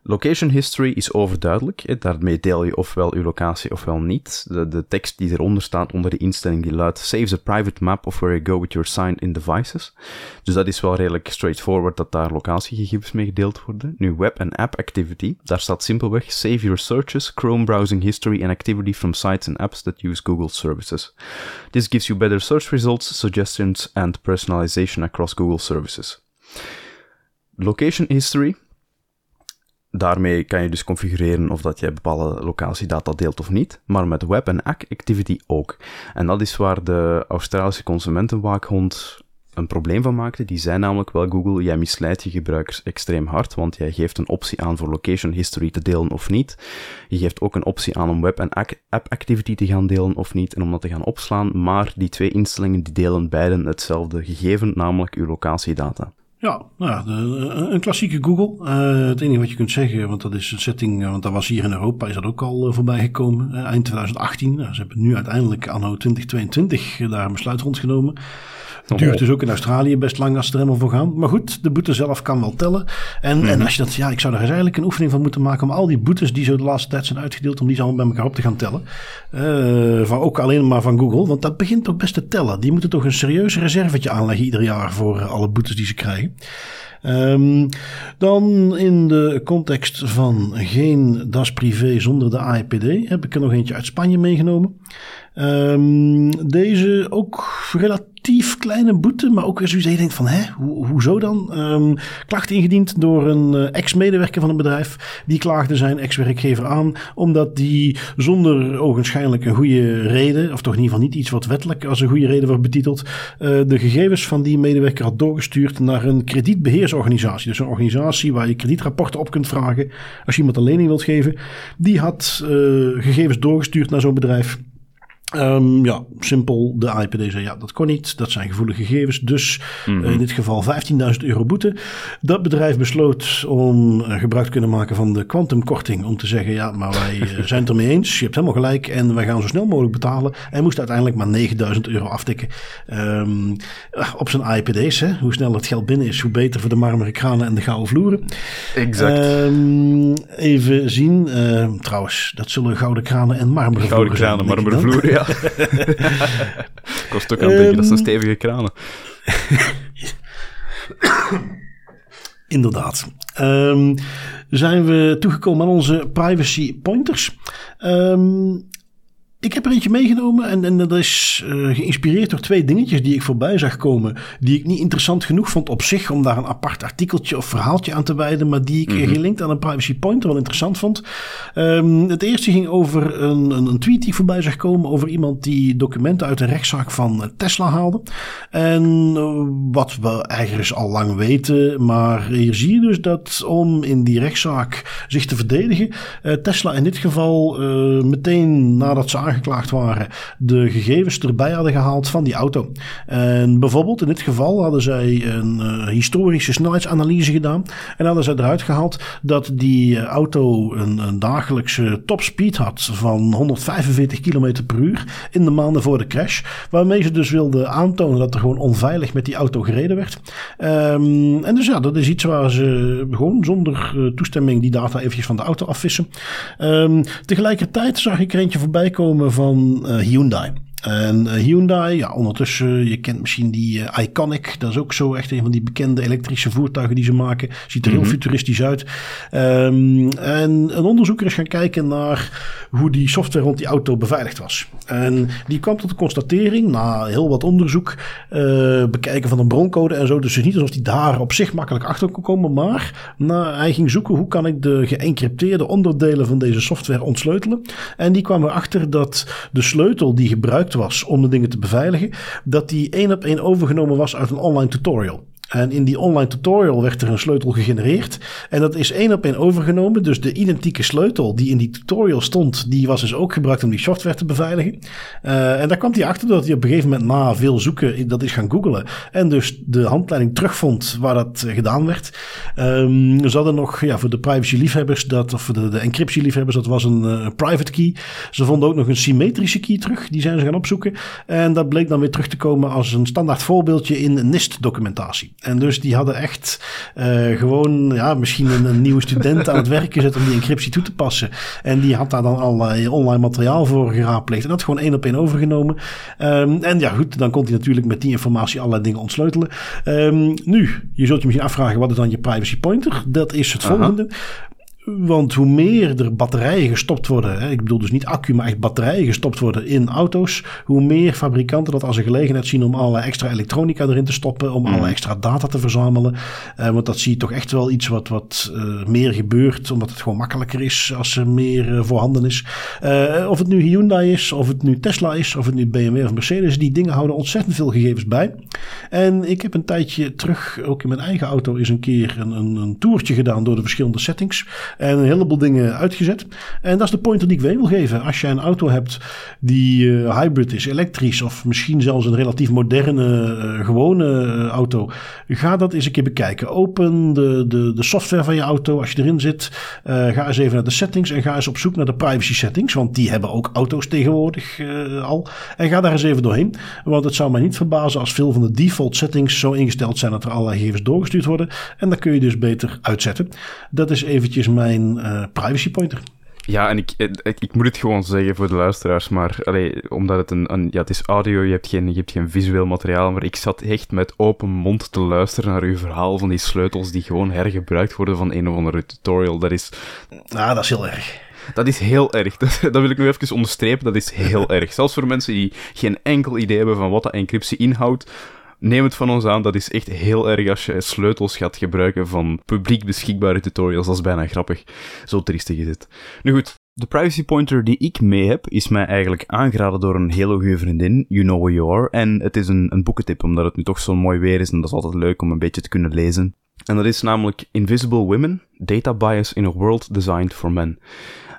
Location history is overduidelijk. Daarmee deel je ofwel je locatie ofwel niet. De, tekst die eronder staat onder de instelling die luidt Saves a private map of where you go with your signed-in devices. Dus dat is wel redelijk straightforward dat daar locatiegegevens mee gedeeld worden. Nu web en app activity, daar staat simpelweg Save your searches, Chrome browsing history and activity from sites and apps that use Google services. This gives you better search results, suggestions and personalization across Google services. Location history Daarmee kan je dus configureren of dat je bepaalde locatiedata deelt of niet, maar met web en activity ook. En dat is waar de Australische consumentenwaakhond een probleem van maakte. Die zei namelijk wel, Google, jij misleidt je gebruikers extreem hard, want jij geeft een optie aan voor location history te delen of niet. Je geeft ook een optie aan om web en app activity te gaan delen of niet en om dat te gaan opslaan, maar die twee instellingen die delen beiden hetzelfde gegeven, namelijk uw locatiedata. Ja, nou, de, een klassieke Google. Uh, het enige wat je kunt zeggen, want dat is een setting, uh, want dat was hier in Europa, is dat ook al voorbij gekomen. eind 2018. Nou, ze hebben nu uiteindelijk anno 2022 daar een besluit rondgenomen. Het duurt dus ook in Australië best lang als ze er helemaal voor gaan. Maar goed, de boete zelf kan wel tellen. En, en mhm. als je dat, ja, ik zou daar eens eigenlijk een oefening van moeten maken om al die boetes die zo de laatste tijd zijn uitgedeeld, om die allemaal bij elkaar op te gaan tellen. Uh, van, ook alleen maar van Google, want dat begint toch best te tellen. Die moeten toch een serieus reservetje aanleggen ieder jaar voor alle boetes die ze krijgen. Um, dan in de context van geen DAS privé zonder de AIPD heb ik er nog eentje uit Spanje meegenomen. Um, deze ook relatief kleine boete, maar ook als u denkt van, hè, ho hoezo dan? Um, klacht ingediend door een uh, ex-medewerker van een bedrijf. Die klaagde zijn ex-werkgever aan, omdat die zonder ogenschijnlijk een goede reden, of toch in ieder geval niet iets wat wettelijk als een goede reden wordt betiteld, uh, de gegevens van die medewerker had doorgestuurd naar een kredietbeheersorganisatie. Dus een organisatie waar je kredietrapporten op kunt vragen als je iemand een lening wilt geven. Die had uh, gegevens doorgestuurd naar zo'n bedrijf. Um, ja, simpel. De AIPD zei ja, dat kon niet. Dat zijn gevoelige gegevens. Dus mm in dit geval 15.000 euro boete. Dat bedrijf besloot om uh, gebruik te kunnen maken van de kwantumkorting. Om te zeggen, ja, maar wij uh, zijn het ermee eens. Je hebt helemaal gelijk. En wij gaan zo snel mogelijk betalen. En moest uiteindelijk maar 9.000 euro aftikken. Um, op zijn AIPD's. Hè. Hoe sneller het geld binnen is, hoe beter voor de marmeren kranen en de gouden vloeren. Exact. Um, even zien. trouwens, dat zullen gouden kranen en marmeren vloeren. Gouden kranen, marmeren vloeren, ja. Kost ook aan het denken, dat zijn ehm, stevige kranen. Inderdaad. Um, zijn we toegekomen aan onze privacy pointers. Um, ik heb er eentje meegenomen en, en dat is uh, geïnspireerd door twee dingetjes die ik voorbij zag komen. Die ik niet interessant genoeg vond op zich om daar een apart artikeltje of verhaaltje aan te wijden. Maar die ik mm -hmm. gelinkt aan een privacy pointer wel interessant vond. Um, het eerste ging over een, een, een, tweet die ik voorbij zag komen. Over iemand die documenten uit een rechtszaak van Tesla haalde. En uh, wat we eigenlijk al lang weten. Maar hier zie je dus dat om in die rechtszaak zich te verdedigen. Uh, Tesla in dit geval meteen nadat ze aangeklaagd waren, de gegevens erbij hadden gehaald van die auto. En bijvoorbeeld in dit geval hadden zij een uh, historische snelheidsanalyse gedaan. En hadden zij eruit gehaald dat die uh, auto een, een dagelijkse topspeed had van 145 km per uur in de maanden voor de crash. Waarmee ze dus wilden aantonen dat er gewoon onveilig met die auto gereden werd. Um, en dus ja, dat is iets waar ze gewoon zonder uh, toestemming die data eventjes van de auto afvissen. Um, tegelijkertijd zag ik er eentje voorbij komen van uh, Hyundai. En uh, Hyundai, ja, ondertussen, je kent misschien die uh, Iconic. Dat is ook zo echt een van die bekende elektrische voertuigen die ze maken. Ziet er heel mhm. futuristisch uit. Um, en een onderzoeker is gaan kijken naar hoe die software rond die auto beveiligd was. En die kwam tot de constatering, na heel wat onderzoek, uh, bekijken van een broncode en zo. Dus het is niet alsof hij daar op zich makkelijk achter kon komen. Maar na, hij ging zoeken hoe kan ik de geëncrypteerde onderdelen van deze software ontsleutelen. En die kwam erachter dat de sleutel die gebruikt was om de dingen te beveiligen, dat die één op één overgenomen was uit een online tutorial. En in die online tutorial werd er een sleutel gegenereerd. En dat is één op één overgenomen. Dus de identieke sleutel die in die tutorial stond, die was dus ook gebruikt om die software te beveiligen. Uh, en daar kwam hij achter dat hij op een gegeven moment na veel zoeken dat is gaan googlen. En dus de handleiding terugvond waar dat gedaan werd. Um, ze hadden nog ja, voor de privacy liefhebbers, dat, of voor de, de encryptie liefhebbers, dat was een uh, private key. Ze vonden ook nog een symmetrische key terug. Die zijn ze gaan opzoeken. En dat bleek dan weer terug te komen als een standaard voorbeeldje in NIST documentatie. En dus die hadden echt uh, gewoon, ja, misschien een, een, nieuwe student aan het werk gezet om die encryptie toe te passen. En die had daar dan allerlei online materiaal voor geraadpleegd. En dat gewoon één op één overgenomen. Um, en ja, goed, dan kon hij natuurlijk met die informatie allerlei dingen ontsleutelen. Um, nu, je zult je misschien afvragen, wat is dan je privacy pointer? Dat is het volgende. Want hoe meer er batterijen gestopt worden, hè, ik bedoel dus niet accu, maar echt batterijen gestopt worden in auto's, hoe meer fabrikanten dat als een gelegenheid zien om alle extra elektronica erin te stoppen, om alle mm. extra data te verzamelen. Uh, want dat zie je toch echt wel iets wat, wat uh, meer gebeurt, omdat het gewoon makkelijker is als er meer uh, voorhanden is. of het nu Hyundai is, of het nu Tesla is, of het nu BMW of Mercedes, die dingen houden ontzettend veel gegevens bij. En ik heb een tijdje terug, ook in mijn eigen auto, eens een keer een, een, een toertje gedaan door de verschillende settings. En een heleboel dingen uitgezet. En dat is de pointer die ik weer wil geven. Als je een auto hebt die uh, hybrid is, elektrisch of misschien zelfs een relatief moderne, uh, gewone uh, auto. Ga dat eens een keer bekijken. Open de, de, de software van je auto als je erin zit. ga eens even naar de settings en ga eens op zoek naar de privacy settings. Want die hebben ook auto's tegenwoordig al. En ga daar eens even doorheen. Want het zou mij niet verbazen als veel van de default settings zo ingesteld zijn dat er allerlei gegevens doorgestuurd worden. En dan kun je dus beter uitzetten. Dat is eventjes mijn mijn uh, privacy pointer. Ja, en ik, ik, ik, moet het gewoon zeggen voor de luisteraars, maar allee, omdat het een, een, ja, het is audio, je hebt, geen, je hebt geen visueel materiaal, maar ik zat echt met open mond te luisteren naar uw verhaal van die sleutels die gewoon hergebruikt worden van een of andere tutorial. Dat is... Ah, dat is heel erg. Dat is heel erg. Dat, dat, wil ik nu even onderstrepen. Dat is heel erg. Zelfs voor mensen die geen enkel idee hebben van wat de encryptie inhoudt neem het van ons aan, dat is echt heel erg als je sleutels gaat gebruiken van publiek beschikbare tutorials. Dat is bijna grappig. Zo triestig is het. Nu goed, de privacy pointer die ik mee heb, is mij eigenlijk aangeraden door een hele goede vriendin, You Know Who You Are. En het is een, een boekentip, omdat het nu toch zo mooi weer is en dat is altijd leuk om een beetje te kunnen lezen. En dat is namelijk Invisible Women, Data Bias in a World Designed for Men.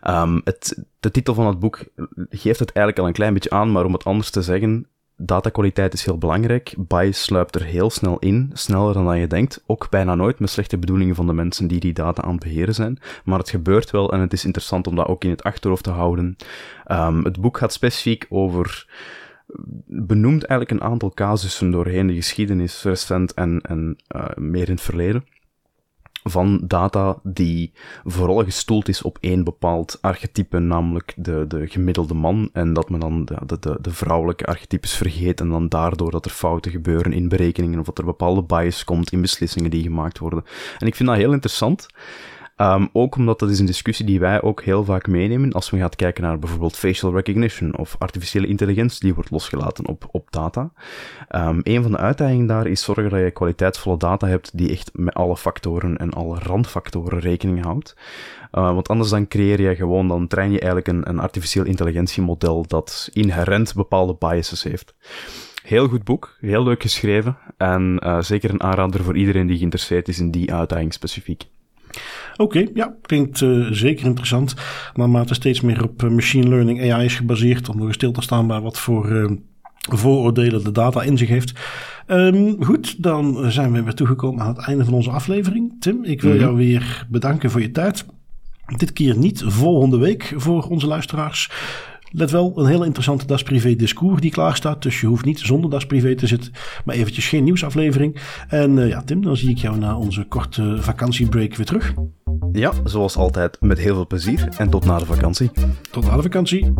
Um, het, de titel van het boek geeft het eigenlijk al een klein beetje aan, maar om het anders te zeggen, datakwaliteit is heel belangrijk. Bias sluipt er heel snel in, sneller dan je denkt. Ook bijna nooit met slechte bedoelingen van de mensen die die data aan het beheren zijn. Maar het gebeurt wel en het is interessant om dat ook in het achterhoofd te houden. Um, het boek gaat specifiek over benoemt eigenlijk een aantal casussen doorheen de geschiedenis, recent en, en uh, meer in het verleden van data die vooral gestoeld is op één bepaald archetype, namelijk de, de gemiddelde man, en dat men dan de, de, de vrouwelijke archetypes vergeet en dan daardoor dat er fouten gebeuren in berekeningen of dat er bepaalde bias komt in beslissingen die gemaakt worden. En ik vind dat heel interessant. Um, ook omdat dat is een discussie die wij ook heel vaak meenemen als we gaan kijken naar bijvoorbeeld facial recognition of artificiële intelligentie die wordt losgelaten op, op data. Um, een van de uitdagingen daar is zorgen dat je kwaliteitsvolle data hebt die echt met alle factoren en alle randfactoren rekening houdt. Uh, want anders dan creëer je gewoon, dan train je eigenlijk een, een artificieel intelligentiemodel dat inherent bepaalde biases heeft. Heel goed boek, heel leuk geschreven en uh, zeker een aanrader voor iedereen die geïnteresseerd is in die uitdaging specifiek. Oké, ja, klinkt uh, zeker interessant. Naarmate steeds meer op uh, machine learning AI is gebaseerd, om nog eens stil te staan bij wat voor uh, vooroordelen de data in zich heeft. Um, goed, dan zijn we weer toegekomen aan het einde van onze aflevering. Tim, ik wil mm -hmm. jou weer bedanken voor je tijd. Dit keer niet volgende week voor onze luisteraars. Let wel, een heel interessante Das Privé discours die klaar staat. Dus je hoeft niet zonder Das Privé te zitten. Maar eventjes geen nieuwsaflevering. En uh, ja, Tim, dan zie ik jou na onze korte vakantiebreak weer terug. Ja, zoals altijd met heel veel plezier. En tot na de vakantie. Tot na de vakantie.